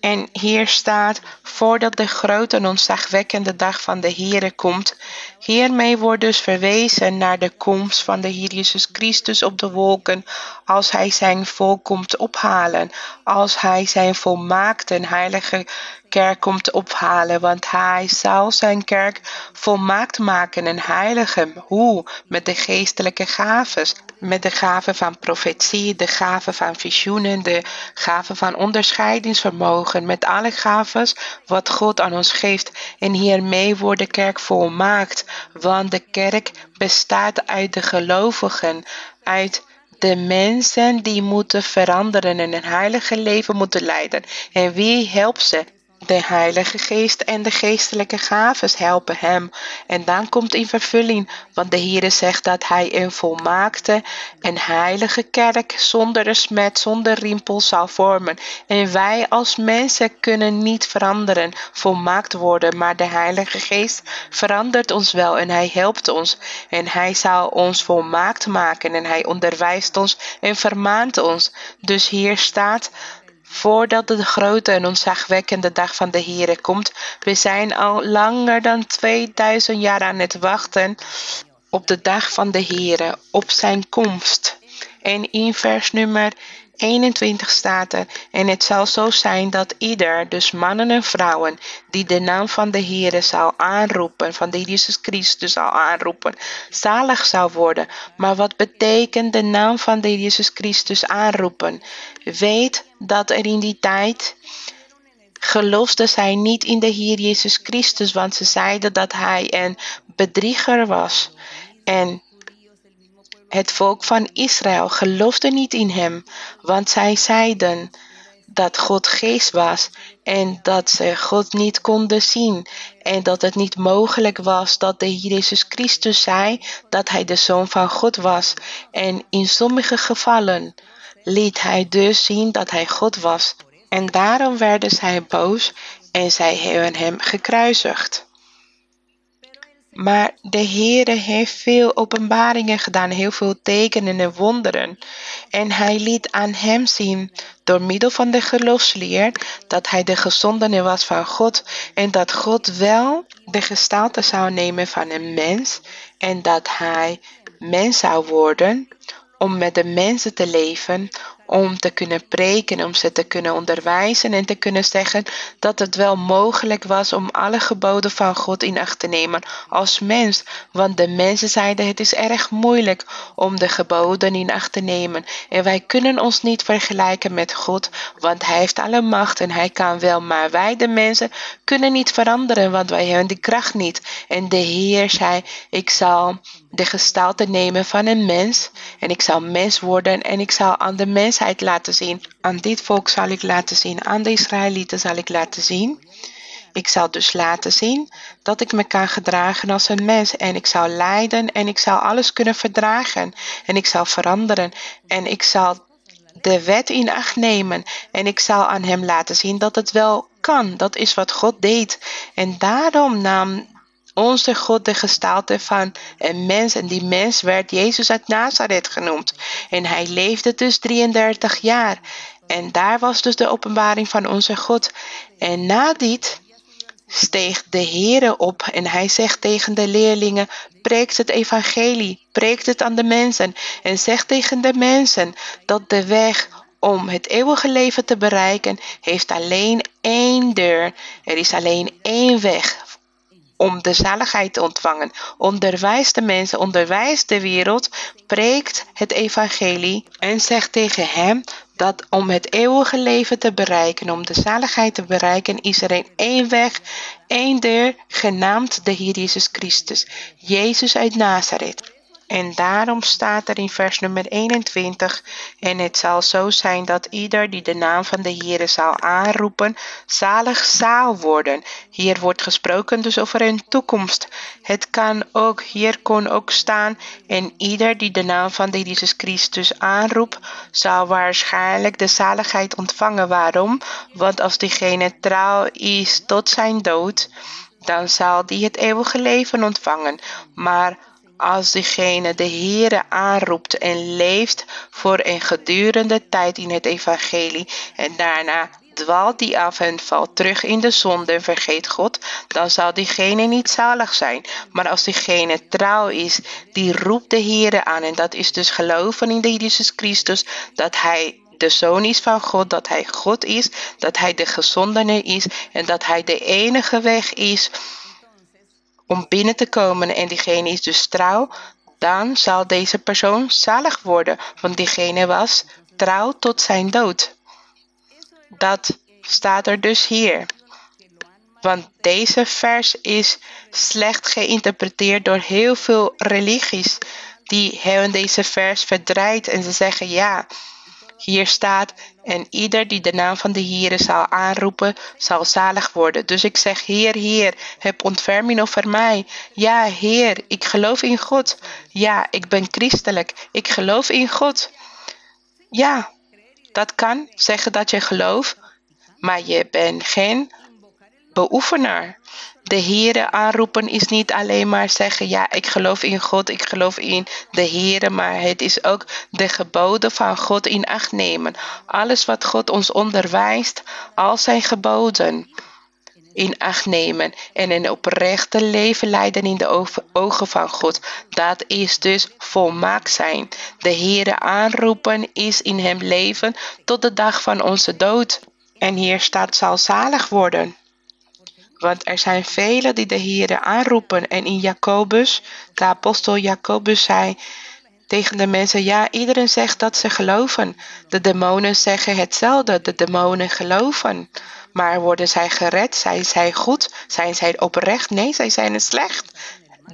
En hier staat, voordat de grote en ontzagwekkende dag van de Heere komt. Hiermee wordt dus verwezen naar de komst van de Heer Jezus Christus op de wolken, als Hij zijn volk komt ophalen, als Hij zijn volmaakte heilige kerk komt ophalen, want hij zal zijn kerk volmaakt maken en heiligen. Hoe? Met de geestelijke gaves, met de gave van profetie, de gave van visioenen, de gave van onderscheidingsvermogen, met alle gaves wat God aan ons geeft. En hiermee wordt de kerk volmaakt, want de kerk bestaat uit de gelovigen, uit de mensen die moeten veranderen en een heilige leven moeten leiden. En wie helpt ze? De Heilige Geest en de geestelijke gaves helpen hem. En dan komt in vervulling, want de Heere zegt dat hij een volmaakte en heilige kerk zonder smet, zonder rimpel zal vormen. En wij als mensen kunnen niet veranderen, volmaakt worden, maar de Heilige Geest verandert ons wel en hij helpt ons. En hij zal ons volmaakt maken en hij onderwijst ons en vermaant ons. Dus hier staat voordat de grote en ontzagwekkende dag van de Heere komt. We zijn al langer dan 2000 jaar aan het wachten op de dag van de Heere, op zijn komst. En in vers nummer 21 staat er, en het zal zo zijn dat ieder, dus mannen en vrouwen, die de naam van de Heere zal aanroepen, van de Jezus Christus zal aanroepen, zalig zal worden. Maar wat betekent de naam van de Jezus Christus aanroepen? Weet dat er in die tijd geloofden zij niet in de Heer Jezus Christus, want ze zeiden dat hij een bedrieger was. En het volk van Israël geloofde niet in hem, want zij zeiden dat God geest was en dat ze God niet konden zien en dat het niet mogelijk was dat de Heer Jezus Christus zei dat hij de Zoon van God was. En in sommige gevallen liet hij dus zien dat hij God was. En daarom werden zij boos en zij hebben hem gekruisigd. Maar de Heere heeft veel openbaringen gedaan, heel veel tekenen en wonderen. En hij liet aan hem zien, door middel van de geloofsleer, dat hij de gezondene was van God en dat God wel de gestalte zou nemen van een mens en dat hij mens zou worden om met de mensen te leven, om te kunnen preken, om ze te kunnen onderwijzen en te kunnen zeggen dat het wel mogelijk was om alle geboden van God in acht te nemen als mens. Want de mensen zeiden het is erg moeilijk om de geboden in acht te nemen. En wij kunnen ons niet vergelijken met God, want Hij heeft alle macht en Hij kan wel. Maar wij de mensen kunnen niet veranderen, want wij hebben die kracht niet. En de Heer zei, ik zal de gestalte nemen van een mens en ik zal mens worden en ik zal aan de mensheid laten zien. Aan dit volk zal ik laten zien, aan de Israëlieten zal ik laten zien. Ik zal dus laten zien dat ik me kan gedragen als een mens en ik zal lijden en ik zal alles kunnen verdragen en ik zal veranderen en ik zal de wet in acht nemen en ik zal aan hem laten zien dat het wel kan. Dat is wat God deed. En daarom nam onze God de gestalte van een mens. En die mens werd Jezus uit Nazareth genoemd. En hij leefde dus 33 jaar. En daar was dus de openbaring van onze God. En na dit steeg de Heere op en hij zegt tegen de leerlingen, preekt het evangelie, preekt het aan de mensen en zegt tegen de mensen dat de weg om het eeuwige leven te bereiken heeft alleen één deur. Er is alleen één weg om de zaligheid te ontvangen. Onderwijs de mensen, onderwijs de wereld, preekt het evangelie en zegt tegen hem dat om het eeuwige leven te bereiken, om de zaligheid te bereiken, is er één weg, één deur, genaamd de Heer Jezus Christus, Jezus uit Nazareth. En daarom staat er in vers nummer 21, en het zal zo zijn dat ieder die de naam van de Heere zal aanroepen, zalig zal worden. Hier wordt gesproken dus over een toekomst. Het kan ook, hier kon ook staan, en ieder die de naam van de Jezus Christus aanroept, zal waarschijnlijk de zaligheid ontvangen. Waarom? Want als diegene trouw is tot zijn dood, dan zal die het eeuwige leven ontvangen. Maar als diegene de Heere aanroept en leeft voor een gedurende tijd in het evangelie en daarna dwaalt die af en valt terug in de zonde en vergeet God, dan zal diegene niet zalig zijn. Maar als diegene trouw is, die roept de Heere aan en dat is dus geloven in de Jezus Christus, dat hij de zoon is van God, dat hij God is, dat hij de gezondene is en dat hij de enige weg is om binnen te komen en diegene is dus trouw, dan zal deze persoon zalig worden, want diegene was trouw tot zijn dood. Dat staat er dus hier. Want deze vers is slecht geïnterpreteerd door heel veel religies. Die hebben deze vers verdraaid en ze zeggen ja, hier staat En ieder die de naam van de Heer zal aanroepen, zal zalig worden. Dus ik zeg, Heer, Heer, heb ontferming over mij. Ja, Heer, ik geloof in God. Ja, ik ben christelijk. Ik geloof in God. Ja, dat kan zeggen dat je gelooft, maar je bent geen beoefenaar. De Heere aanroepen is niet alleen maar zeggen, ja, ik geloof in God, ik geloof in de Heere, maar het is ook de geboden van God in acht nemen. Alles wat God ons onderwijst, al zijn geboden in acht nemen en een oprechte leven leiden in de ogen van God. Dat is dus volmaakt zijn. De Heere aanroepen is in hem leven tot de dag van onze dood. En hier staat zal zalig worden. Want er zijn velen die de Heere aanroepen. En in Jacobus, de apostel Jacobus zei tegen de mensen, ja, iedereen zegt dat ze geloven. De demonen zeggen hetzelfde, de demonen geloven. Maar worden zij gered? Zijn zij goed? Zijn zij oprecht? Nee, zij zijn slecht.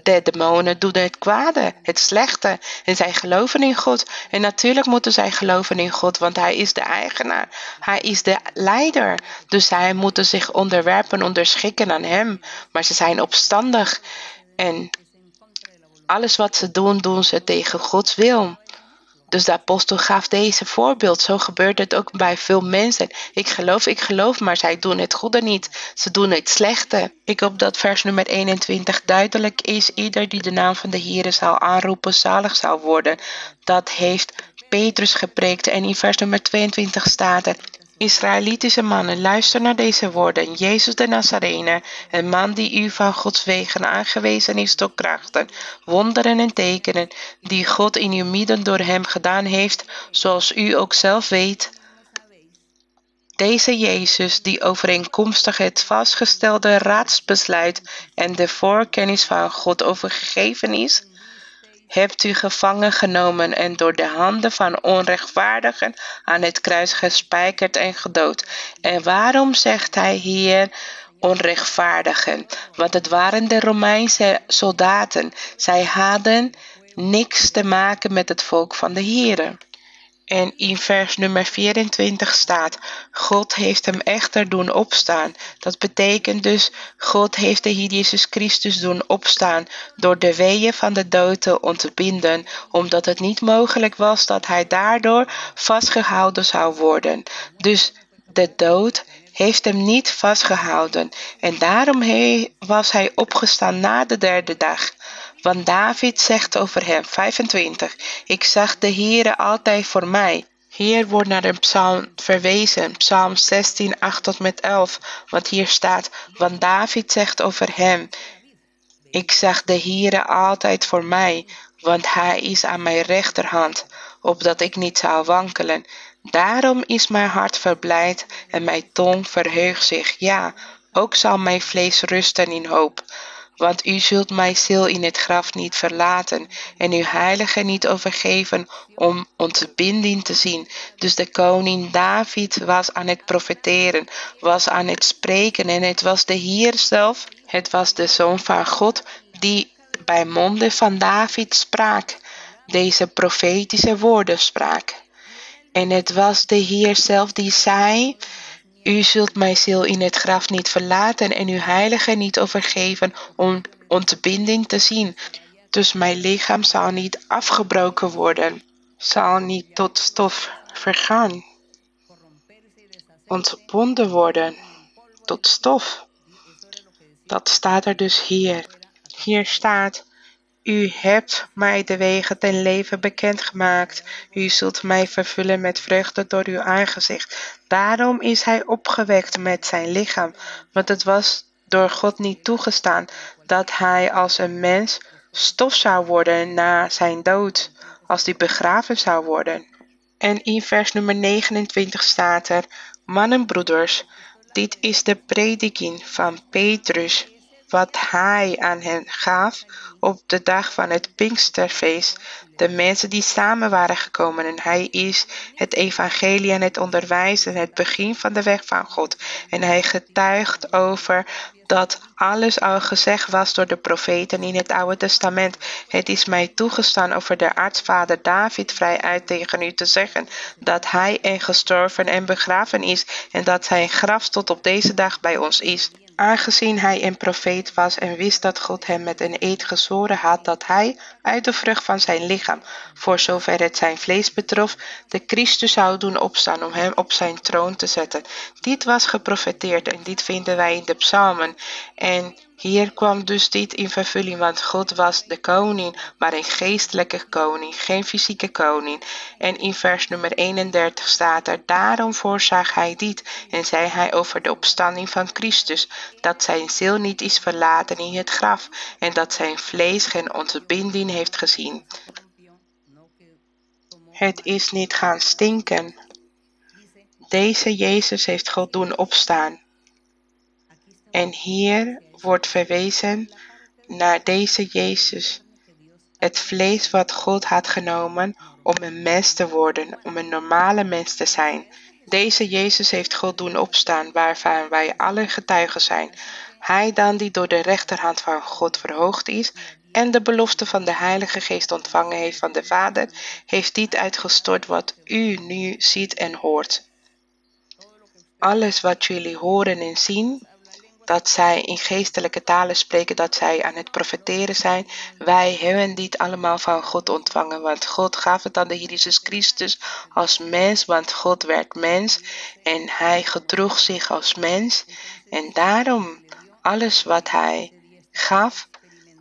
De demonen doen het kwade, het slechte. En zij geloven in God. En natuurlijk moeten zij geloven in God, want Hij is de eigenaar. Hij is de leider. Dus zij moeten zich onderwerpen, onderschikken aan Hem. Maar ze zijn opstandig. En alles wat ze doen, doen ze tegen Gods wil. Dus de apostel gaf deze voorbeeld. Zo gebeurt het ook bij veel mensen. Ik geloof, ik geloof, maar zij doen het goede niet. Ze doen het slechte. Ik hoop dat vers nummer 21 duidelijk is. Ieder die de naam van de Heer zal aanroepen, zalig zal worden. Dat heeft Petrus gepreekt. En in vers nummer 22 staat er. Israëlitische mannen, luister naar deze woorden. Jezus de Nazarene, een man die u van Gods wegen aangewezen is tot krachten, wonderen en tekenen, die God in uw midden door hem gedaan heeft, zoals u ook zelf weet. Deze Jezus, die overeenkomstig het vastgestelde raadsbesluit en de voorkennis van God overgegeven is, hebt u gevangen genomen en door de handen van onrechtvaardigen aan het kruis gespijkerd en gedood. En waarom zegt hij hier onrechtvaardigen? Want het waren de Romeinse soldaten. Zij hadden niks te maken met het volk van de Heeren. En in vers nummer 24 staat, God heeft hem echter doen opstaan. Dat betekent dus, God heeft de Heer Jezus Christus doen opstaan door de weeën van de dood te ontbinden, omdat het niet mogelijk was dat hij daardoor vastgehouden zou worden. Dus de dood heeft hem niet vastgehouden en daarom was hij opgestaan na de derde dag. Want David zegt over hem, 25, ik zag de Heere altijd voor mij. Hier wordt naar een psalm verwezen, psalm 16, 8 tot met 11, want hier staat, want David zegt over hem, ik zag de Heere altijd voor mij, want hij is aan mijn rechterhand, opdat ik niet zou wankelen. Daarom is mijn hart verblijd en mijn tong verheugt zich. Ja, ook zal mijn vlees rusten in hoop. Want u zult mij ziel in het graf niet verlaten en uw heilige niet overgeven om ontbinding te zien. Dus de koning David was aan het profeteren, was aan het spreken en het was de Heer zelf, het was de Zoon van God die bij monden van David sprak, deze profetische woorden sprak. En het was de Heer zelf die zei, u zult mijn ziel in het graf niet verlaten en uw heilige niet overgeven om ontbinding te zien. Dus mijn lichaam zal niet afgebroken worden, zal niet tot stof vergaan, ontbonden worden tot stof. Dat staat er dus hier. Hier staat, u hebt mij de wegen ten leven bekendgemaakt. U zult mij vervullen met vreugde door uw aangezicht. Daarom is hij opgewekt met zijn lichaam, want het was door God niet toegestaan dat hij als een mens stof zou worden na zijn dood, als die begraven zou worden. En in vers nummer 29 staat er, mannen broeders, dit is de prediking van Petrus, wat hij aan hen gaf op de dag van het Pinksterfeest. De mensen die samen waren gekomen en hij is het evangelie en het onderwijs en het begin van de weg van God. En hij getuigt over dat alles al gezegd was door de profeten in het Oude Testament. Het is mij toegestaan over de aartsvader David vrij uit tegen u te zeggen dat hij en gestorven en begraven is en dat zijn graf tot op deze dag bij ons is aangezien hij een profeet was en wist dat God hem met een eed gezworen had dat hij uit de vrucht van zijn lichaam, voor zover het zijn vlees betrof, de Christus zou doen opstaan om hem op zijn troon te zetten. Dit was geprofeteerd en dit vinden wij in de psalmen. En hier kwam dus dit in vervulling, want God was de koning, maar een geestelijke koning, geen fysieke koning. En in vers nummer 31 staat er, daarom voorzag hij dit en zei hij over de opstanding van Christus, dat zijn ziel niet is verlaten in het graf en dat zijn vlees geen ontbinding heeft gezien. Het is niet gaan stinken. Deze Jezus heeft God doen opstaan. En hier wordt verwezen naar deze Jezus, het vlees wat God had genomen om een mens te worden, om een normale mens te zijn. Deze Jezus heeft God doen opstaan, waarvan wij alle getuigen zijn. Hij dan die door de rechterhand van God verhoogd is en de belofte van de Heilige Geest ontvangen heeft van de Vader, heeft dit uitgestort wat u nu ziet en hoort. Alles wat jullie horen en zien, dat zij in geestelijke talen spreken, dat zij aan het profeteren zijn. Wij hebben dit allemaal van God ontvangen, want God gaf het aan de Heer Jezus Christus als mens, want God werd mens en hij gedroeg zich als mens. En daarom, alles wat hij gaf,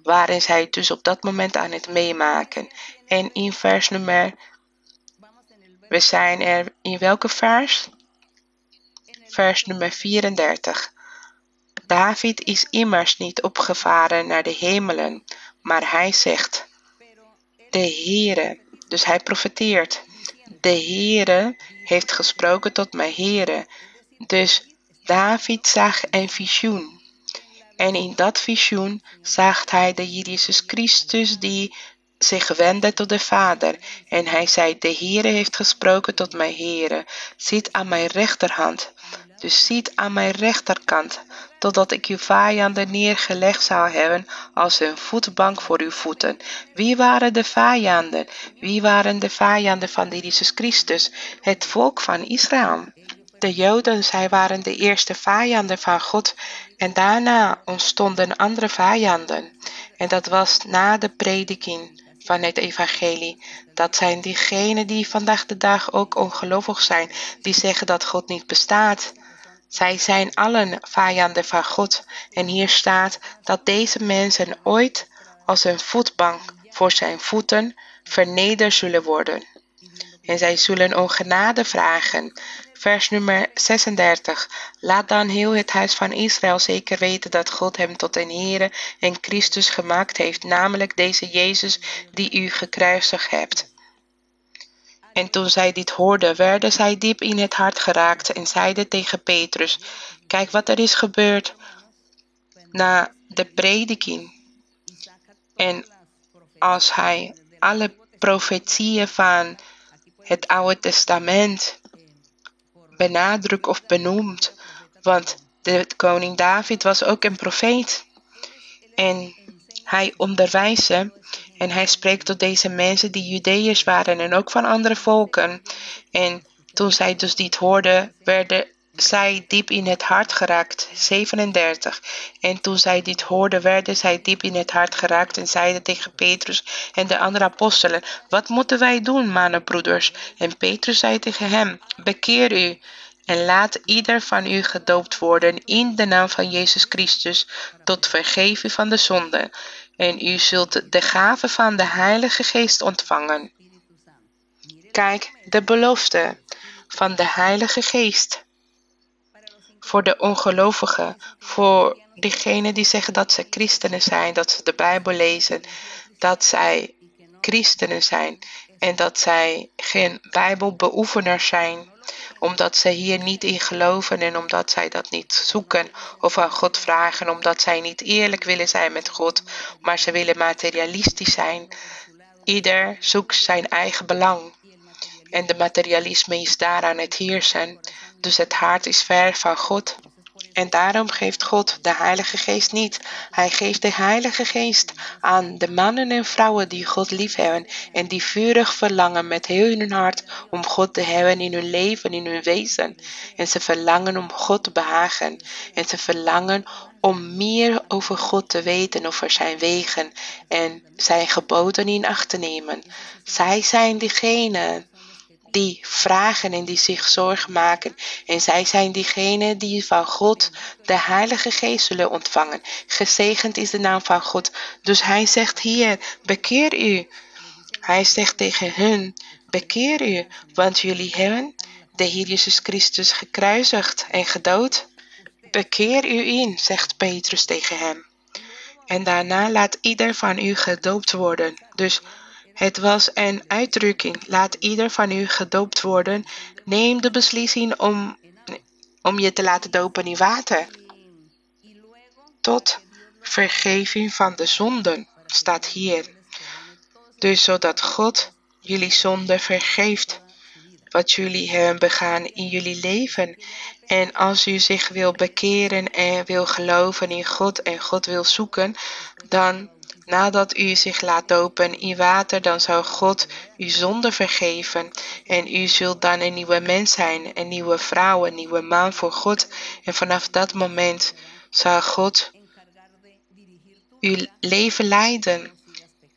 waren zij dus op dat moment aan het meemaken. En in vers nummer, we zijn er in welke vers? Vers nummer 34. David is immers niet opgevaren naar de hemelen, maar hij zegt, de Heere, dus hij profeteert, de Heere heeft gesproken tot mijn Heere. Dus David zag een visioen. En in dat visioen zag hij de Jezus Christus die zich wendde tot de Vader. En hij zei, de Heere heeft gesproken tot mijn Heere, zit aan mijn rechterhand. Dus zit aan mijn rechterkant, totdat ik uw vijanden neergelegd zou hebben als een voetbank voor uw voeten. Wie waren de vijanden? Wie waren de vijanden van Jezus Christus? Het volk van Israël. De Joden, zij waren de eerste vijanden van God en daarna ontstonden andere vijanden. En dat was na de prediking van het evangelie. Dat zijn diegenen die vandaag de dag ook ongelovig zijn, die zeggen dat God niet bestaat. Zij zijn allen vijanden van God. En hier staat dat deze mensen ooit als een voetbank voor zijn voeten vernederd zullen worden. En zij zullen om genade vragen. Vers nummer 36. Laat dan heel het huis van Israël zeker weten dat God hem tot een Heere en Christus gemaakt heeft, namelijk deze Jezus die u gekruisigd hebt. En toen zij dit hoorden, werden zij diep in het hart geraakt en zeiden tegen Petrus, kijk wat er is gebeurd na de prediking. En als hij alle profetieën van het Oude Testament benadrukt of benoemt, want de koning David was ook een profeet. En hij onderwijst en hij spreekt tot deze mensen die Judeërs waren en ook van andere volken. En toen zij dus dit hoorden, werden zij diep in het hart geraakt. 37. En toen zij dit hoorden, werden zij diep in het hart geraakt en zeiden tegen Petrus en de andere apostelen, wat moeten wij doen, mannenbroeders? En Petrus zei tegen hem, bekeer u en laat ieder van u gedoopt worden in de naam van Jezus Christus tot vergeving van de zonde en u zult de gave van de Heilige Geest ontvangen. Kijk, de belofte van de Heilige Geest. Voor de ongelovigen, voor diegenen die zeggen dat ze christenen zijn, dat ze de Bijbel lezen, dat zij christenen zijn en dat zij geen Bijbelbeoefeners zijn omdat ze hier niet in geloven en omdat zij dat niet zoeken of aan God vragen, omdat zij niet eerlijk willen zijn met God, maar ze willen materialistisch zijn. Ieder zoekt zijn eigen belang. En de materialisme is daaraan het heersen. Dus het hart is ver van God. En daarom geeft God de Heilige Geest niet. Hij geeft de Heilige Geest aan de mannen en vrouwen die God liefhebben en die vurig verlangen met heel hun hart om God te hebben in hun leven, in hun wezen. En ze verlangen om God te behagen. En ze verlangen om meer over God te weten, over zijn wegen en zijn geboden in acht te nemen. Zij zijn diegenen die vragen en die zich zorgen maken. En zij zijn diegenen die van God de Heilige Geest zullen ontvangen. Gezegend is de naam van God. Dus hij zegt hier, bekeer u. Hij zegt tegen hun, bekeer u, want jullie hebben de Heer Jezus Christus gekruisigd en gedood. Bekeer u in, zegt Petrus tegen hem. En daarna laat ieder van u gedoopt worden. Dus het was een uitdrukking. Laat ieder van u gedoopt worden. Neem de beslissing om, om je te laten dopen in water. Tot vergeving van de zonden staat hier. Dus zodat God jullie zonde vergeeft. Wat jullie hebben begaan in jullie leven. En als u zich wil bekeren en wil geloven in God en God wil zoeken, dan Nadat u zich laat dopen in water, dan zal God uw zonde vergeven. En u zult dan een nieuwe mens zijn, een nieuwe vrouw, een nieuwe man voor God. En vanaf dat moment zal God uw leven leiden.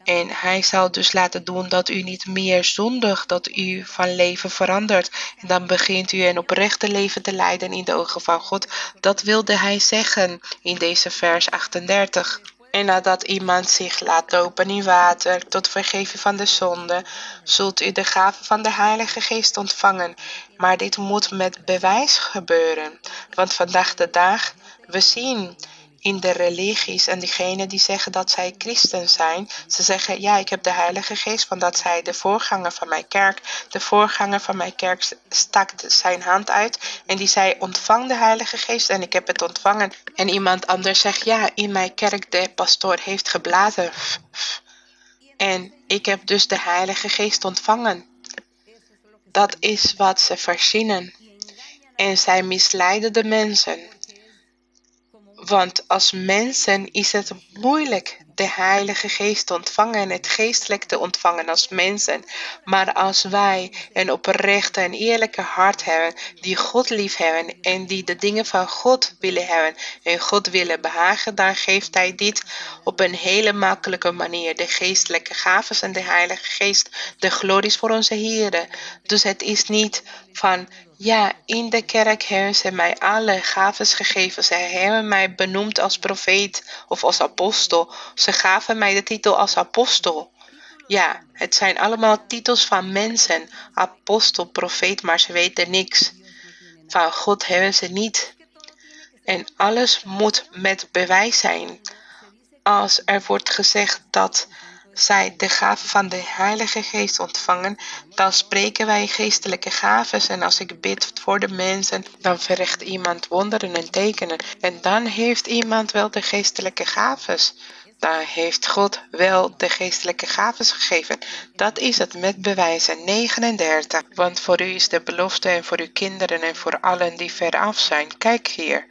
En hij zal dus laten doen dat u niet meer zondigt, dat u van leven verandert. En dan begint u een oprechte leven te leiden in de ogen van God. Dat wilde hij zeggen in deze vers 38. En nadat iemand zich laat dopen in water tot vergeven van de zonde, zult u de gave van de Heilige Geest ontvangen. Maar dit moet met bewijs gebeuren, want vandaag de dag, we zien in de religies en diegenen die zeggen dat zij christen zijn, ze zeggen ja, ik heb de Heilige Geest, want dat zij de voorganger van mijn kerk, de voorganger van mijn kerk stak zijn hand uit en die zei ontvang de Heilige Geest en ik heb het ontvangen. En iemand anders zegt ja, in mijn kerk de pastoor heeft geblazen en ik heb dus de Heilige Geest ontvangen. Dat is wat ze verzinnen. En zij misleiden de mensen. Want als mensen is het moeilijk de Heilige Geest te ontvangen en het geestelijk te ontvangen als mensen. Maar als wij een oprechte en eerlijke hart hebben, die God lief hebben en die de dingen van God willen hebben en God willen behagen, dan geeft Hij dit op een hele makkelijke manier. De geestelijke gaven en de Heilige Geest, de glorie voor onze Heer. Dus het is niet van ja, in de kerk hebben ze mij alle gaven gegeven. Ze hebben mij benoemd als profeet of als apostel. Ze gaven mij de titel als apostel. Ja, het zijn allemaal titels van mensen, apostel, profeet, maar ze weten niks. Van God hebben ze niet. En alles moet met bewijs zijn. Als er wordt gezegd dat zij de gave van de Heilige Geest ontvangen, dan spreken wij geestelijke gaven. En als ik bid voor de mensen, dan verricht iemand wonderen en tekenen. En dan heeft iemand wel de geestelijke gaven. Dan heeft God wel de geestelijke gaven gegeven. Dat is het met bewijzen 39. Want voor u is de belofte en voor uw kinderen en voor allen die veraf zijn. Kijk hier.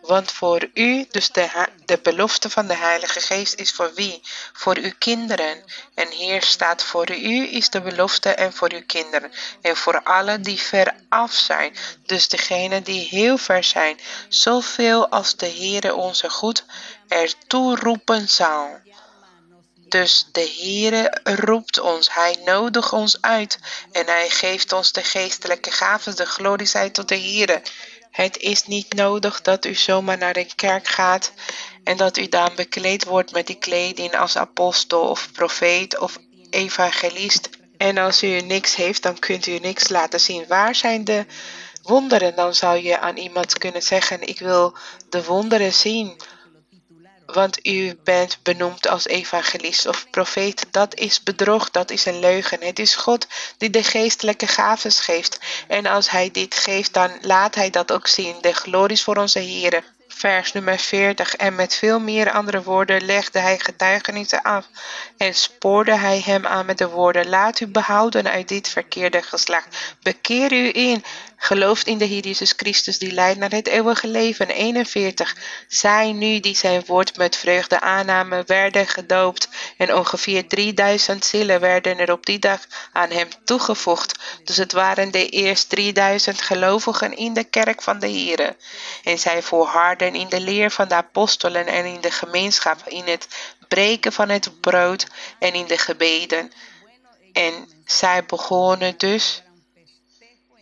Want voor u, dus de, belofte van de Heilige Geest is voor wie? Voor uw kinderen. En hier staat voor u is de belofte en voor uw kinderen. En voor allen die ver af zijn. Dus degenen die heel ver zijn. Zoveel als de Heere onze goed ertoe roepen zal. Dus de Heere roept ons, Hij nodigt ons uit en Hij geeft ons de geestelijke gaven, de glorie zij tot de Heere. Het is niet nodig dat u zomaar naar de kerk gaat en dat u dan bekleed wordt met die kleding als apostel of profeet of evangelist. En als u niks heeft, dan kunt u niks laten zien. Waar zijn de wonderen? Dan zou je aan iemand kunnen zeggen, ik wil de wonderen zien. Want u bent benoemd als evangelist of profeet. Dat is bedrog, dat is een leugen. Het is God die de geestelijke gaven geeft. En als Hij dit geeft, dan laat Hij dat ook zien. De glorie is voor onze Heer vers nummer 40. En met veel meer andere woorden legde hij getuigenissen af en spoorde hij hem aan met de woorden: Laat u behouden uit dit verkeerde geslacht. Bekeer u in. Gelooft in de Heer Jezus Christus die leidt naar het eeuwige leven. 41. Zij nu die zijn woord met vreugde aannamen, werden gedoopt. En ongeveer 3000 zielen werden er op die dag aan hem toegevoegd. Dus het waren de eerst 3000 gelovigen in de kerk van de Heer. En zij volharden in de leer van de apostelen en in de gemeenschap, in het breken van het brood en in de gebeden. En zij begonnen dus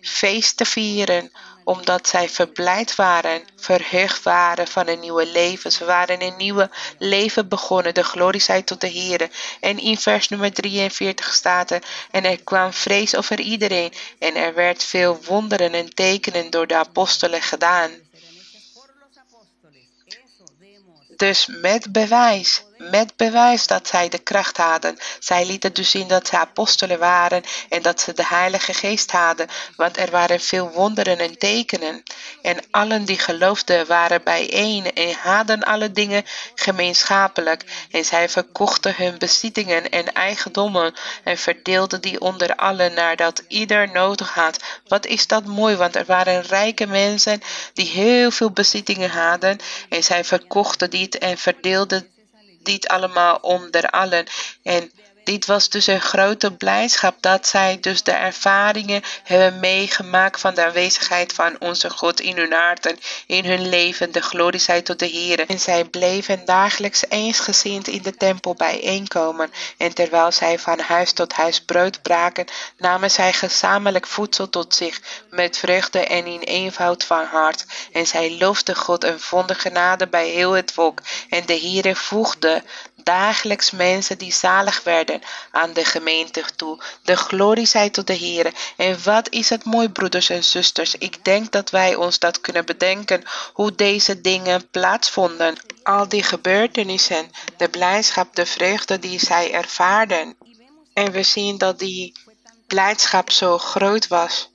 feest te vieren, omdat zij verblijd waren, verheugd waren van een nieuwe leven. Ze waren een nieuwe leven begonnen. De glorie zij tot de Heer. En in vers nummer 43 staat er, en er kwam vrees over iedereen, en er werd veel wonderen en tekenen door de apostelen gedaan. Dus met bewijs met bewijs dat zij de kracht hadden. Zij lieten dus zien dat ze apostelen waren en dat ze de Heilige Geest hadden, want er waren veel wonderen en tekenen. En allen die geloofden waren bijeen en hadden alle dingen gemeenschappelijk. En zij verkochten hun bezittingen en eigendommen en verdeelden die onder allen naar dat ieder nodig had. Wat is dat mooi, want er waren rijke mensen die heel veel bezittingen hadden en zij verkochten dit en verdeelden dit allemaal onder allen. En dit was dus een grote blijdschap dat zij dus de ervaringen hebben meegemaakt van de aanwezigheid van onze God in hun harten, in hun leven. De glorie zij tot de Heer. En zij bleven dagelijks eensgezind in de tempel bijeenkomen. En terwijl zij van huis tot huis brood braken, namen zij gezamenlijk voedsel tot zich met vreugde en in eenvoud van hart. En zij loofden God en vonden genade bij heel het volk. En de Heer voegde dagelijks mensen die zalig werden aan de gemeente toe. De glorie zij tot de Heer. En wat is het mooi, broeders en zusters. Ik denk dat wij ons dat kunnen bedenken, hoe deze dingen plaatsvonden. Al die gebeurtenissen, de blijdschap, de vreugde die zij ervaarden. En we zien dat die blijdschap zo groot was,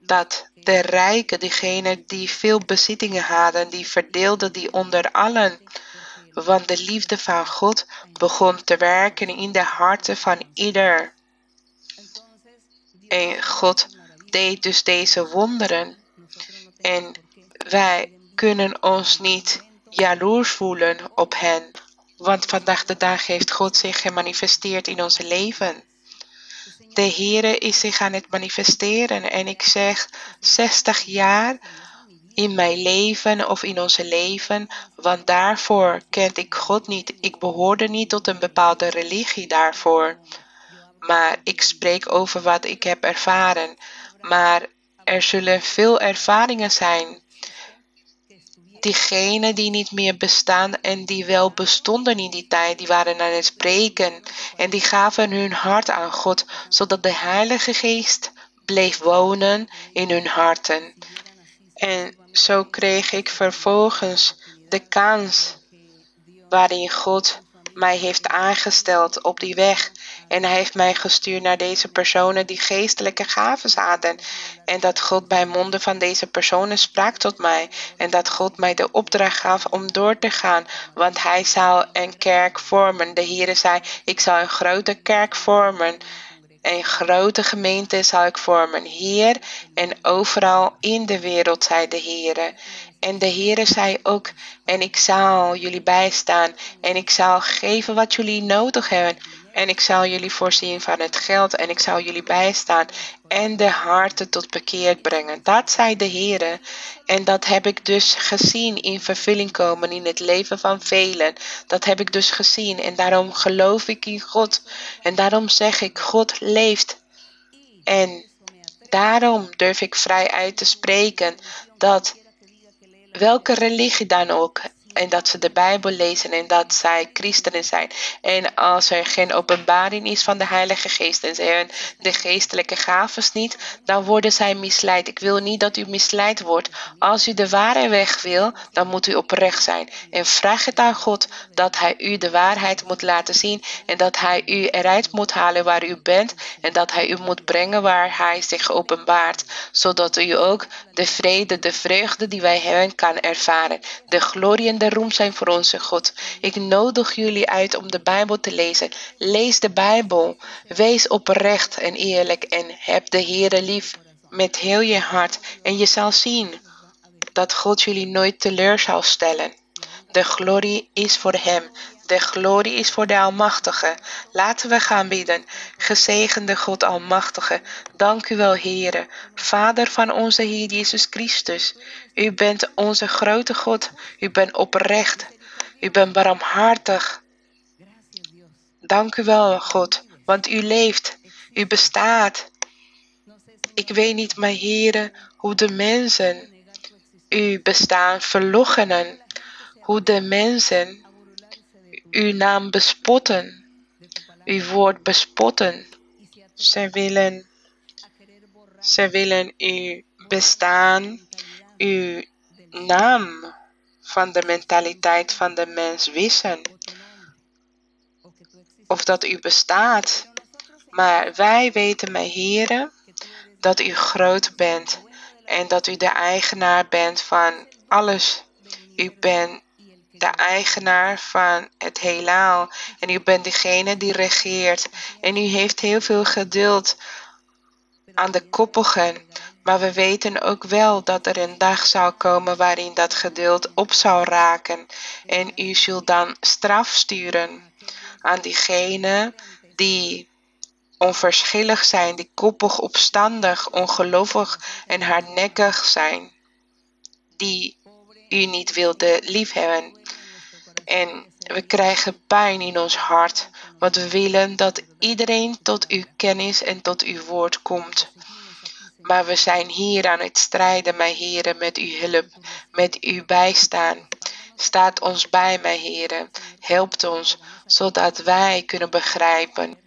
dat de rijken, diegenen die veel bezittingen hadden, die verdeelden die onder allen want de liefde van God begon te werken in de harten van ieder. En God deed dus deze wonderen. En wij kunnen ons niet jaloers voelen op hen. Want vandaag de dag heeft God zich gemanifesteerd in ons leven. De Heere is zich aan het manifesteren en ik zeg 60 jaar in mijn leven of in onze leven, want daarvoor kent ik God niet. Ik behoorde niet tot een bepaalde religie daarvoor. Maar ik spreek over wat ik heb ervaren. Maar er zullen veel ervaringen zijn. Diegenen die niet meer bestaan en die wel bestonden in die tijd, die waren aan het spreken en die gaven hun hart aan God, zodat de Heilige Geest bleef wonen in hun harten. En zo kreeg ik vervolgens de kans waarin God mij heeft aangesteld op die weg. En hij heeft mij gestuurd naar deze personen die geestelijke gaven hadden. En dat God bij monden van deze personen sprak tot mij. En dat God mij de opdracht gaf om door te gaan. Want hij zou een kerk vormen. De Heer zei, ik zal een grote kerk vormen. Een grote gemeente zal ik vormen hier en overal in de wereld, zei de Heer. En de Heere zei ook, en ik zal jullie bijstaan en ik zal geven wat jullie nodig hebben. En ik zal jullie voorzien van het geld en ik zal jullie bijstaan en de harten tot bekeerd brengen. Dat zei de Heere. En dat heb ik dus gezien in vervulling komen in het leven van velen. Dat heb ik dus gezien en daarom geloof ik in God. En daarom zeg ik, God leeft. En daarom durf ik vrij uit te spreken dat welke religie dan ook, en dat ze de Bijbel lezen en dat zij christenen zijn. En als er geen openbaring is van de Heilige Geest en ze hebben de geestelijke gaven niet, dan worden zij misleid. Ik wil niet dat u misleid wordt. Als u de ware weg wil, dan moet u oprecht zijn. En vraag het aan God dat Hij u de waarheid moet laten zien en dat Hij u eruit moet halen waar u bent en dat Hij u moet brengen waar Hij zich openbaart, zodat u ook de vrede, de vreugde die wij hebben kan ervaren. De glorie en roem zijn voor onze God. Ik nodig jullie uit om de Bijbel te lezen. Lees de Bijbel. Wees oprecht en eerlijk en heb de Heere lief met heel je hart. En je zal zien dat God jullie nooit teleur zal stellen. De glorie is voor Hem. De glorie is voor de Almachtige. Laten we gaan bidden. Gezegende God Almachtige, dank u wel, Heere, Vader van onze Heer Jezus Christus. U bent onze grote God. U bent oprecht. U bent barmhartig. Dank u wel, God, want u leeft. U bestaat. Ik weet niet, mijn Heere, hoe de mensen u bestaan verloochenen. Hoe de mensen uw naam bespotten, uw woord bespotten. Ze willen, ze willen uw bestaan, uw naam van de mentaliteit van de mens wissen. Of dat u bestaat. Maar wij weten, mijn heren, dat u groot bent en dat u de eigenaar bent van alles. U bent de eigenaar van het heelal. En u bent degene die regeert. En u heeft heel veel geduld aan de koppigen. Maar we weten ook wel dat er een dag zal komen waarin dat geduld op zal raken. En u zult dan straf sturen aan diegenen die onverschillig zijn, die koppig, opstandig, ongelovig en hardnekkig zijn. Die u niet wilde liefhebben. En we krijgen pijn in ons hart, want we willen dat iedereen tot uw kennis en tot uw woord komt. Maar we zijn hier aan het strijden, mijn heren, met uw hulp, met uw bijstaan. Staat ons bij, mijn heren. Helpt ons, zodat wij kunnen begrijpen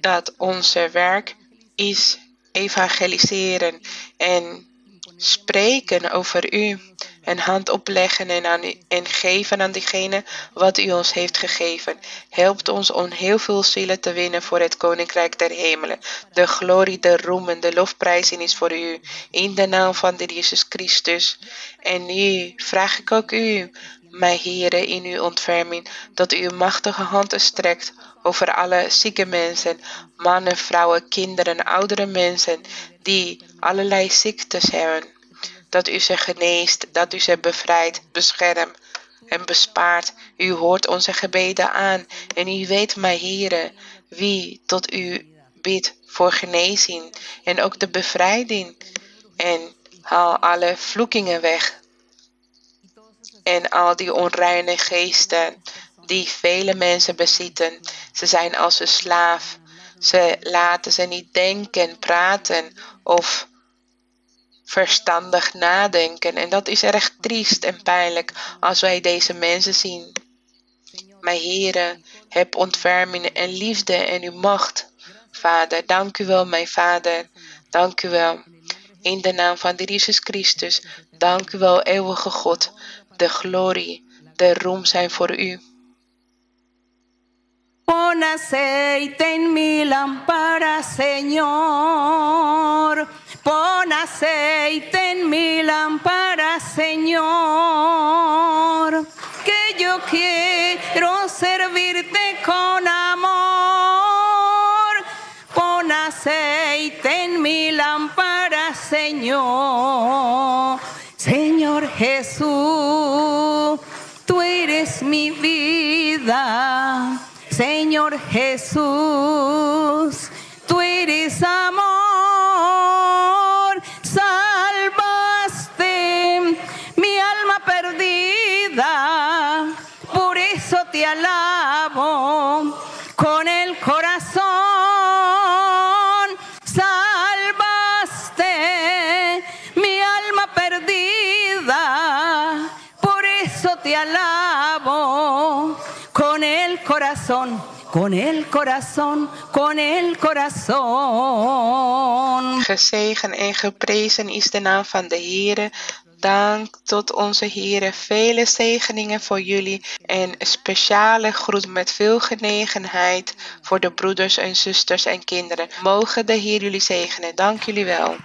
dat onze werk is evangeliseren en spreken over u en hand opleggen en, aan en geven aan diegene wat u ons heeft gegeven. Helpt ons om heel veel zielen te winnen voor het Koninkrijk der Hemelen. De glorie, de roem en de lofprijzing is voor u. In de naam van de Jezus Christus. En nu vraag ik ook u, mijn Heere, in uw ontferming, dat u uw machtige hand strekt over alle zieke mensen, mannen, vrouwen, kinderen, oudere mensen, die allerlei ziektes hebben dat u ze geneest, dat u ze bevrijdt, beschermt en bespaart. U hoort onze gebeden aan en u weet, mijn Heere, wie tot u bidt voor genezing en ook de bevrijding. En haal alle vloekingen weg. En al die onreine geesten die vele mensen bezitten. Ze zijn als een slaaf. Ze laten ze niet denken, praten of verstandig nadenken. En dat is erg triest en pijnlijk als wij deze mensen zien. Mijn Heere, heb ontferming en liefde en uw macht. Vader, dank u wel, mijn Vader. Dank u wel. In de naam van de Jezus Christus, dank u wel, eeuwige God. De glorie, de roem zijn voor u. Pon aceite en mi lámpara, Señor. Pon aceite en mi lámpara, Señor. Que yo quiero servirte con amor. Pon aceite en mi lámpara, Señor. Señor Jesús, tú eres mi vida. Señor Jesús, tú eres amor, alabo con el corazón, salvaste mi alma perdida, por eso te alabo con el corazón, con el corazón, con el corazón. Gezegen en geprezen is de naam van de Heere. Dank tot onze Heere. Vele zegeningen voor jullie. En speciale groet met veel genegenheid voor de broeders en zusters en kinderen. Mogen de Heer jullie zegenen. Dank jullie wel.